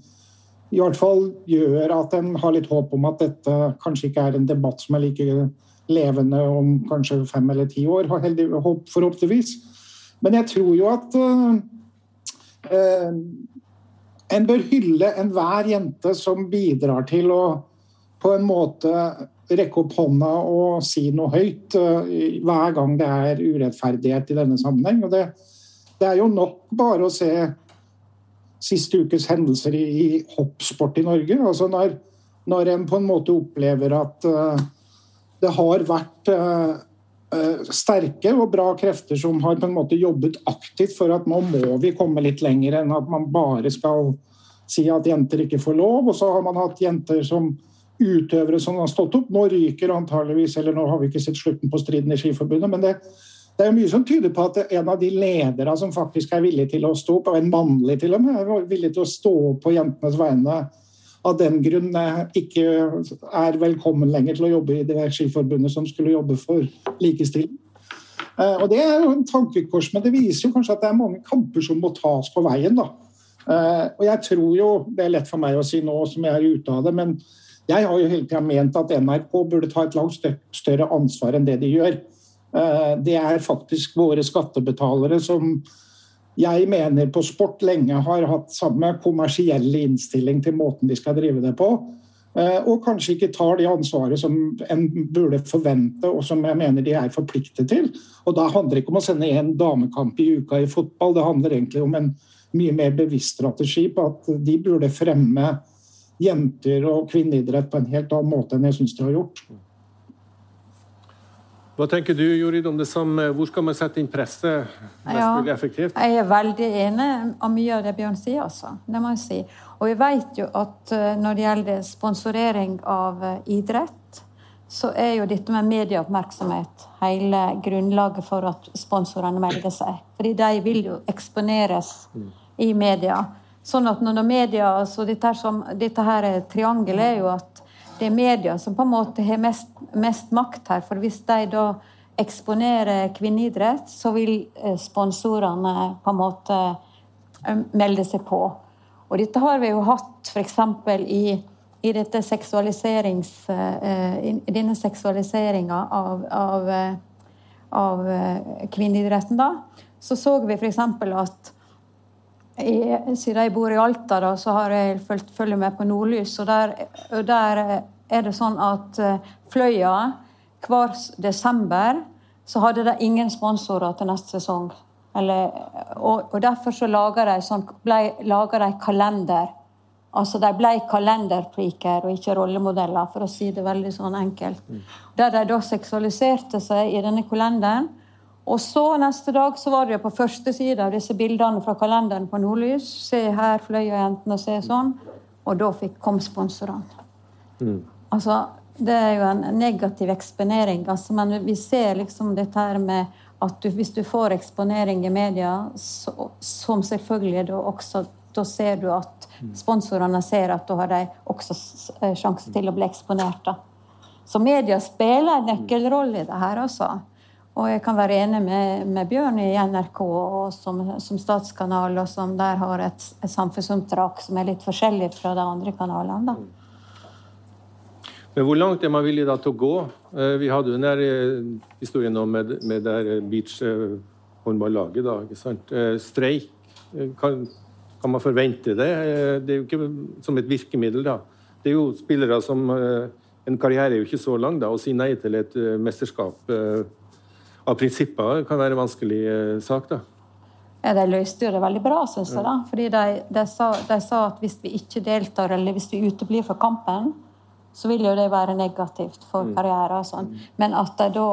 i hvert fall gjør at en har litt håp om at dette kanskje ikke er en debatt som er like levende om kanskje fem eller ti år, forhåpentligvis. Men jeg tror jo at uh, uh, en bør hylle enhver jente som bidrar til å på en måte rekke opp hånda og si noe høyt uh, hver gang det er urettferdighet i denne sammenheng. Og det, det, er jo nok bare å se siste ukes hendelser i, i hoppsport i Norge. Altså når, når en på en måte opplever at uh, det har vært uh, sterke og bra krefter som har på en måte jobbet aktivt for at nå må vi komme litt lenger enn at man bare skal si at jenter ikke får lov. Og så har man hatt jenter som utøvere som har stått opp. Nå ryker antageligvis, eller nå har vi ikke sett slutten på striden i Skiforbundet, men det, det er mye som tyder på at en av de ledere som faktisk er villig til å stå opp, og en mannlig til og med, er villig til å stå opp på jentenes vegne, av den grunn ikke er velkommen lenger til å jobbe i det skiforbundet som skulle jobbe for likestilling. Eh, og Det er jo en tankekors, men det viser jo kanskje at det er mange kamper som må tas på veien. da. Eh, og jeg tror jo, Det er lett for meg å si nå som jeg er ute av det, men jeg har jo hele tida ment at NRK burde ta et langt større ansvar enn det de gjør. Eh, det er faktisk våre skattebetalere som jeg mener på sport lenge har hatt samme kommersielle innstilling til måten de skal drive det på. Eh, og kanskje ikke tar det ansvaret som en burde forvente, og som jeg mener de er forpliktet til. Og da handler det ikke om å sende én damekamp i uka i fotball, det handler egentlig om en mye mer bevisst strategi på at de burde fremme jenter og kvinneidrett på en helt annen måte enn jeg syns de har gjort. Hva tenker du Jorid, om det samme? Hvor skal man sette inn presset mest ja, mulig effektivt? Jeg er veldig enig av mye av det Bjørn sier, altså. Det må jeg si. Og vi vet jo at eh, når det gjelder sponsorering av eh, idrett, så er jo dette med medieoppmerksomhet hele grunnlaget for at sponsorene melder seg. Fordi de vil jo eksponeres mm. i media. Sånn at når media, altså dette, her som, dette her triangelet er jo at det er media som på en måte har mest, mest makt her. For hvis de da eksponerer kvinneidrett, så vil eh, sponsorene på en måte eh, melde seg på. Og dette har vi jo hatt f.eks. i i seksualiserings, i denne seksualiseringa av, av, av kvinneidretten, da, så så vi f.eks. at jeg, siden jeg bor i Alta, da, så har jeg fulgt, følge med på Nordlys. Og der, der, er det sånn at uh, Fløya hver desember så hadde de ingen sponsorer til neste sesong. Eller, og, og, derfor så laga de, sånn, de kalender. Altså De ble kalenderpreaker og ikke rollemodeller, for å si det veldig sånn enkelt. Mm. Der de da seksualiserte seg i denne kalenderen. Og så neste dag så var det på første side av disse bildene fra kalenderen på Nordlys. Se her, Fløya-jentene, se sånn. Og da fikk, kom sponsorene. Mm. Altså, det er jo en negativ eksponering. Altså, men vi ser liksom dette her med at du, hvis du får eksponering i media, så, som selvfølgelig da også Da ser du at mm. sponsorene ser at da har de også eh, sjanse til å bli eksponert. Da. Så media spiller en nøkkelrolle i det her, altså. Og jeg kan være enig med, med Bjørn i NRK som, som, statskanal, og som der har et, et samfunnsoppdrag som er litt forskjellig fra de andre kanalene. Da. Men hvor langt er man villig da til å gå? Eh, vi hadde jo den eh, historien om med, med der beach-håndballaget. da, ikke sant? Streik. Kan, kan, man forvente det? Det er jo ikke som et virkemiddel, da. Det er jo spillere som En karriere er jo ikke så lang, da. Å si nei til et mesterskap av prinsipper kan være en vanskelig sak, da. Ja, De løste jo det veldig bra, syns jeg. da. Fordi de, de, sa, de, sa, at hvis vi ikke deltar, eller hvis vi uteblir fra kampen, så vil jo det være negativt for mm. karrieren. og sånn. Men at de da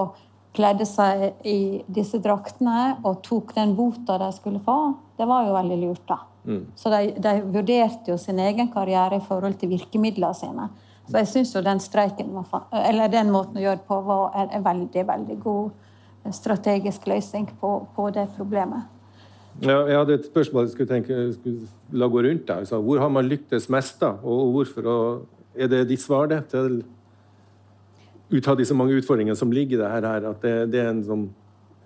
kledde seg i disse draktene og tok den bota de skulle få, det var jo veldig lurt. da. Mm. Så de, de, vurderte jo sin egen karriere i forhold til virkemidlene sine. Så jeg syns jo den streiken, eller den måten å gjøre det på, var en veldig, veldig god strategisk løsning på, på det problemet. Ja, jeg hadde et spørsmål jeg skulle, tenke, jeg skulle la gå rundt. Altså, hvor har man lyktes mest, da? Og hvorfor? Og er det ditt svar det, til ut av disse mange utfordringene som ligger i det her, at det, det, er en sånn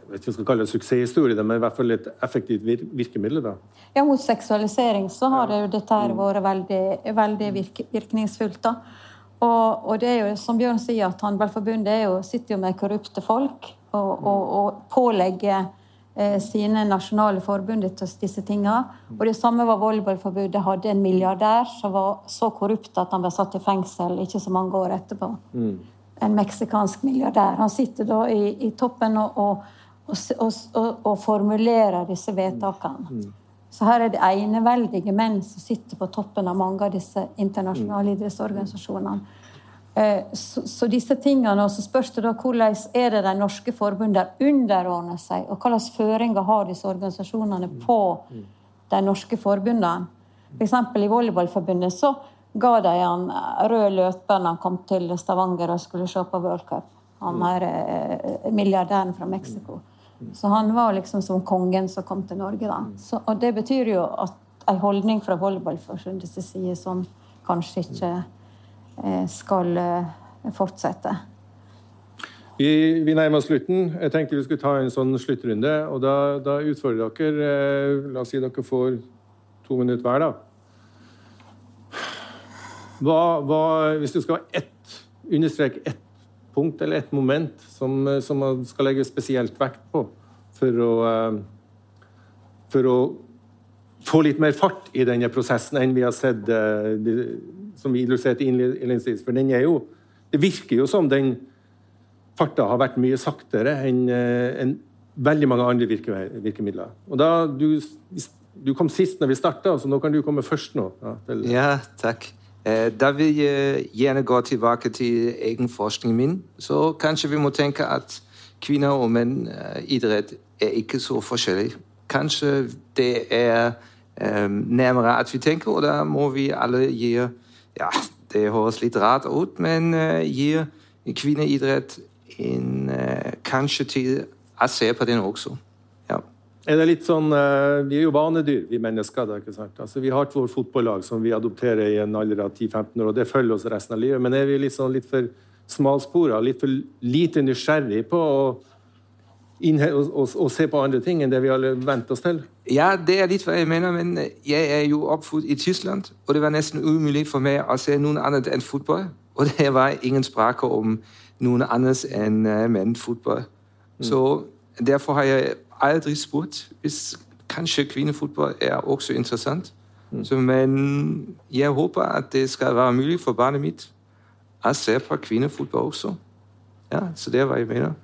jeg vet ikke om jeg skal kalle det suksesshistorie, men i hvert fall et effektivt vir virkemiddel? da. Ja, Mot seksualisering så har det jo dette her mm. vært veldig, veldig virk virkningsfullt. da. Og, og, det er jo, som Bjørn sier, at Håndballforbundet sitter jo med korrupte folk og, og, og pålegge Eh, sine nasjonale forbund disse tingene. Og det samme var volleyballforbudet. Hadde en milliardær som var så korrupt at han ble satt i fengsel ikke så mange år etterpå. Mm. En meksikansk milliardær. Han sitter da i, i toppen og, og, og, og, formulerer disse vedtakene. Mm. Så her er det eneveldige menn som sitter på toppen av mange av disse internasjonale mm. idrettsorganisasjonene. Eh, så, så, disse tingene, og så spørs det da hvordan er det de norske forbundene underordner seg, og hvilke føringer har disse organisasjonene på de norske forbundene. F.eks. For i Volleyballforbundet så ga de han rød løper når han kom til Stavanger og skulle se på World Cup. Han er eh, milliardæren fra Mexico. Så han var liksom som kongen som kom til Norge. da. Så, og det betyr jo at en holdning fra Volleyballforbundets side som kanskje ikke Eh, skal eh, fortsette. Vi, vi, nærmer oss slutten. Jeg tenkte vi skulle ta en sånn sluttrunde. og Da, da utfordrer dere eh, La oss si dere får to minutter hver, da. Hva, hva, hvis du skal ett, understreke ett punkt eller ett moment som, som, man skal legge spesielt vekt på for å, for å få litt mer fart i denne prosessen enn vi har sett som vi illustrerte innledningsvis. For den er jo Det virker jo som den farta har vært mye saktere enn eh, en veldig mange andre virke, virkemidler. Og da, du, du, kom sist når vi starta, så nå kan du komme først nå. Ja, ja takk. Eh, da vil jeg gjerne gå tilbake til egen forskning min. Så kanskje vi må tenke at kvinner og menn eh, idrett er ikke så forskjellig. Kanskje det er nærmere at vi tenker, og da må vi alle gi ja, det høres litt rart ut, men uh, gir kvinneidrett en uh, kanskje til å se på den også. Ja. Er det litt sånn, uh, Vi er jo vanedyr, vi mennesker. Da, ikke sant? Altså, vi har vårt fotballag som vi adopterer i en alder av 10-15 år, og det følger oss resten av livet. Men er vi litt, sånn, litt for smalspora, litt for lite nysgjerrig på å og, og, og, se på andre ting enn det vi alle vent oss til? Ja, det er litt hva jeg mener, men jeg er jo oppfødt i Tyskland, og det var nesten umulig for meg å se noen annet enn fotball. Og det var ingen sprake om noen annet enn uh, mennfotball. Mm. Så derfor har jeg aldri spurt hvis kanskje kvinnefotball er også interessant. Mm. Så, men jeg håper at det skal være mulig for barnet mitt å se på kvinnefotball også. Ja, så det er hva jeg mener.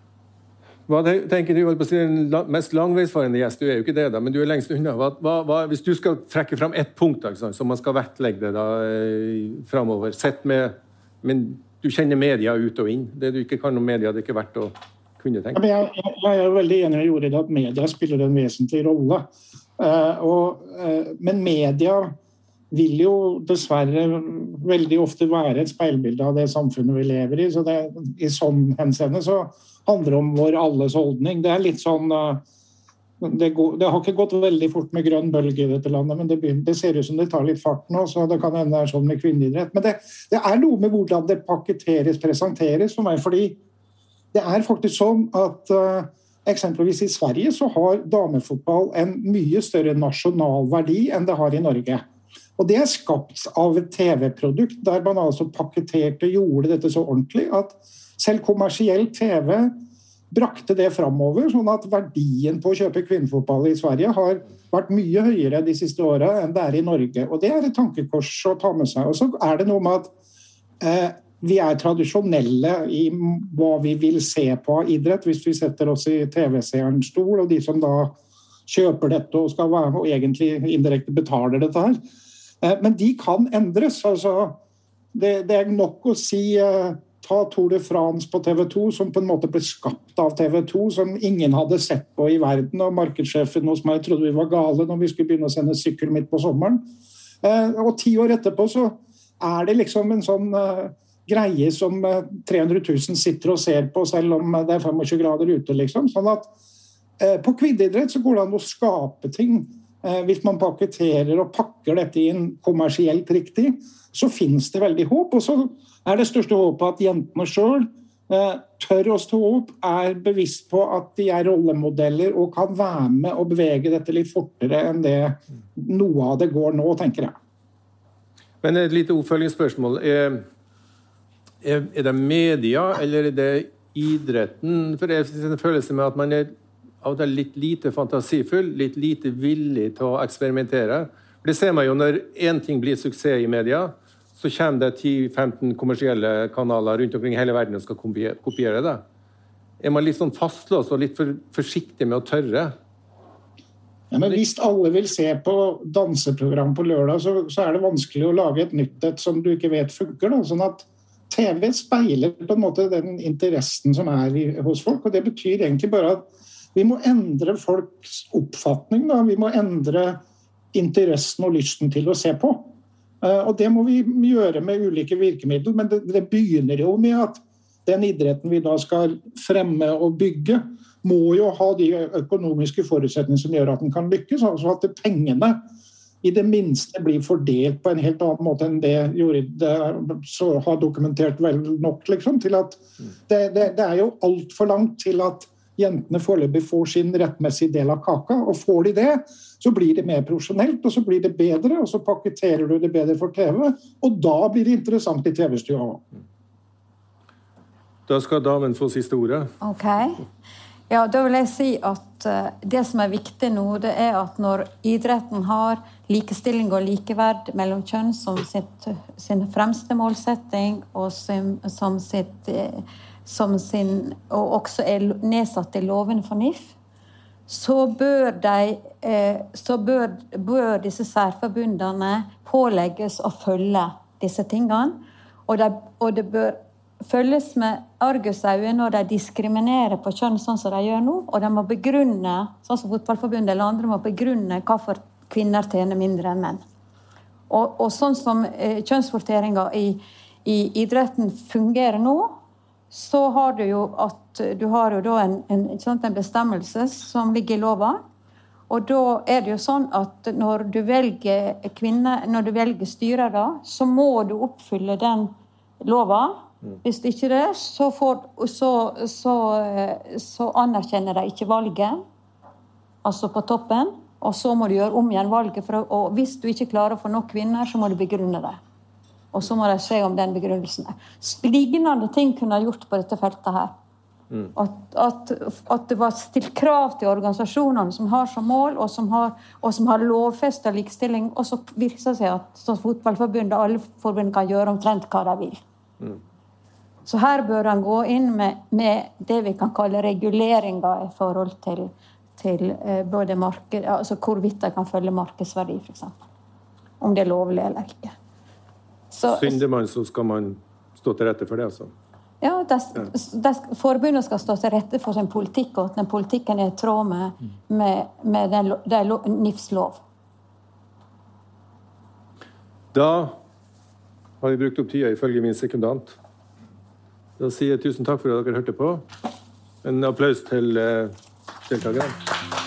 Hva tenker du på den mest langveisfarende gjest? Du er jo ikke det, da, men du er lengst unna. Hva, hva, hvis du skal trekke fram ett punkt da, som man skal vektlegge da, eh, framover sett med, Men du kjenner media ut og inn. Det du ikke kan om media, det er ikke verdt å kunne tenke. Ja, jeg, jeg, er veldig enig med Jorid at media spiller en vesentlig rolle. Uh, og, uh, men media vil jo dessverre veldig ofte være et speilbilde av det samfunnet vi lever i. Så det, I sånn henseende så handler om vår alles holdning. Det er litt sånn eh, det, går, det, har ikke gått veldig fort med grønn bølge i dette landet, men det, begynner, det, ser ut som det tar litt fart nå. så Det kan hende det er sånn med kvinneidrett. Men det, det, er noe med hvordan det pakketteres, presenteres for meg. fordi det er faktisk sånn at uh, eksempelvis i Sverige så har damefotball en mye større nasjonal verdi enn det har i Norge. Og det er skapt av et TV-produkt der man altså pakketerte gjorde dette så ordentlig at selv kommersiell TV brakte det framover, sånn at verdien på å kjøpe kvinnefotball i Sverige har vært mye høyere de siste åra enn det er i Norge. Og det er et tankekors å ta med seg. Og så er det noe med at eh, vi er tradisjonelle i hva vi vil se på av idrett, hvis vi setter oss i TV-seerens stol, og de som da kjøper dette og skal være og egentlig indirekte betaler dette her. Eh, men de kan endres. altså det, det er nok å si eh, ta Tour de France på TV 2, som på en måte ble skapt av TV 2, som ingen hadde sett på i verden. Og markedssjefen hos meg trodde vi var gale når vi skulle begynne å sende sykkel midt på sommeren. Eh, og ti år etterpå så er det liksom en sånn greie som 300 000 sitter og ser på, selv om det er 25 grader ute. liksom. Sånn at på kvinneidrett så går det an å skape ting Eh, hvis man pakketterer og pakker dette inn kommersielt riktig, så finnes det veldig håp. Og så er det største håpet at jentene sjøl eh, tør å stå opp, er bevisst på at de er rollemodeller og kan være med og bevege dette litt fortere enn det noe av det går nå, tenker jeg. Men et lite oppfølgingsspørsmål. Er, er det media eller er det idretten? For det er en følelse med at man er av og til litt lite fantasifull, litt lite villig til å eksperimentere. For Det ser man jo når én ting blir suksess i media, så kommer det 10-15 kommersielle kanaler rundt omkring hele verden og skal kopiere det. Er man litt sånn fastlåst og litt for forsiktig med å tørre? Ja, men Hvis alle vil se på danseprogram på lørdag, så, så er det vanskelig å lage et nytt et som du ikke vet funker. Da. Sånn at TV speiler på en måte den interessen som er i, hos folk. og Det betyr egentlig bare at vi må endre folks oppfatning. Da. Vi må endre interessen og lysten til å se på. Eh, og Det må vi gjøre med ulike virkemidler, men det, det begynner jo med at den idretten vi da skal fremme og bygge, må jo ha de økonomiske forutsetningene som gjør at den kan lykkes. altså At pengene i det minste blir fordelt på en helt annen måte enn det Jorid har dokumentert vel nok. Liksom, til at det, det, det er jo altfor langt til at jentene foreløpig får sin rettmessige del av kaka. Og får de det, så blir det mer profesjonelt, og så blir det bedre, og så pakketterer du det bedre for TV, og da blir det interessant i TV-stua òg. Da skal damen få siste ordet. Ok. Ja, da vil jeg si at uh, det som er viktig nå, det er at når idretten har likestilling og likeverd mellom kjønn som sitt, sin fremste målsetting, og som, som sitt uh, som sin, og også er nedsatt i lovene for NIF, så bør, de, eh, så bør, bør disse særforbundene pålegges å følge disse tingene. Og, de, og det bør følges med argusøyne når de diskriminerer på kjønn, sånn som de gjør nå. Og de må begrunne sånn som Fotballforbundet eller andre må begrunne hvorfor kvinner tjener mindre enn menn. Og, og sånn som eh, i, i idretten fungerer nå, så har du jo at du har jo da en, en, en, bestemmelse som ligger i lova. Og da er det jo sånn at når du velger kvinne, når du velger styrer, da, så må du oppfylle den lova. Hvis Hvis ikke det, så, får, så, så, så anerkjenner de ikke valget, altså på toppen. Og så må du gjøre om igjen valget. For, og hvis du ikke klarer å få nok kvinner, så må du begrunne det. Og så må de se om den begrunnelsen er. Lignende ting kunne ha gjort på dette feltet her. Mm. At, at, at, det var stilt krav til organisasjonene som har som mål, og som har, og som har lovfesta likestilling. Og så virker det seg at så Fotballforbundet og alle forbund kan gjøre omtrent hva de vil. Mm. Så her bør en gå inn med, med, det vi kan kalle reguleringer i forhold til, til eh, både marked, altså hvorvidt de kan følge markedsverdi, f.eks. Om det er lovlig eller ikke. Så, Synder man, så skal man stå til rette for det, altså? Ja, des, forbundet skal stå til rette for sin politikk, og at den politikken er i tråd med, med, med den, den NIFs lov. Da har vi brukt opp tida ifølge min sekundant. Da sier jeg tusen takk for at dere hørte på. En applaus til uh, deltakerne.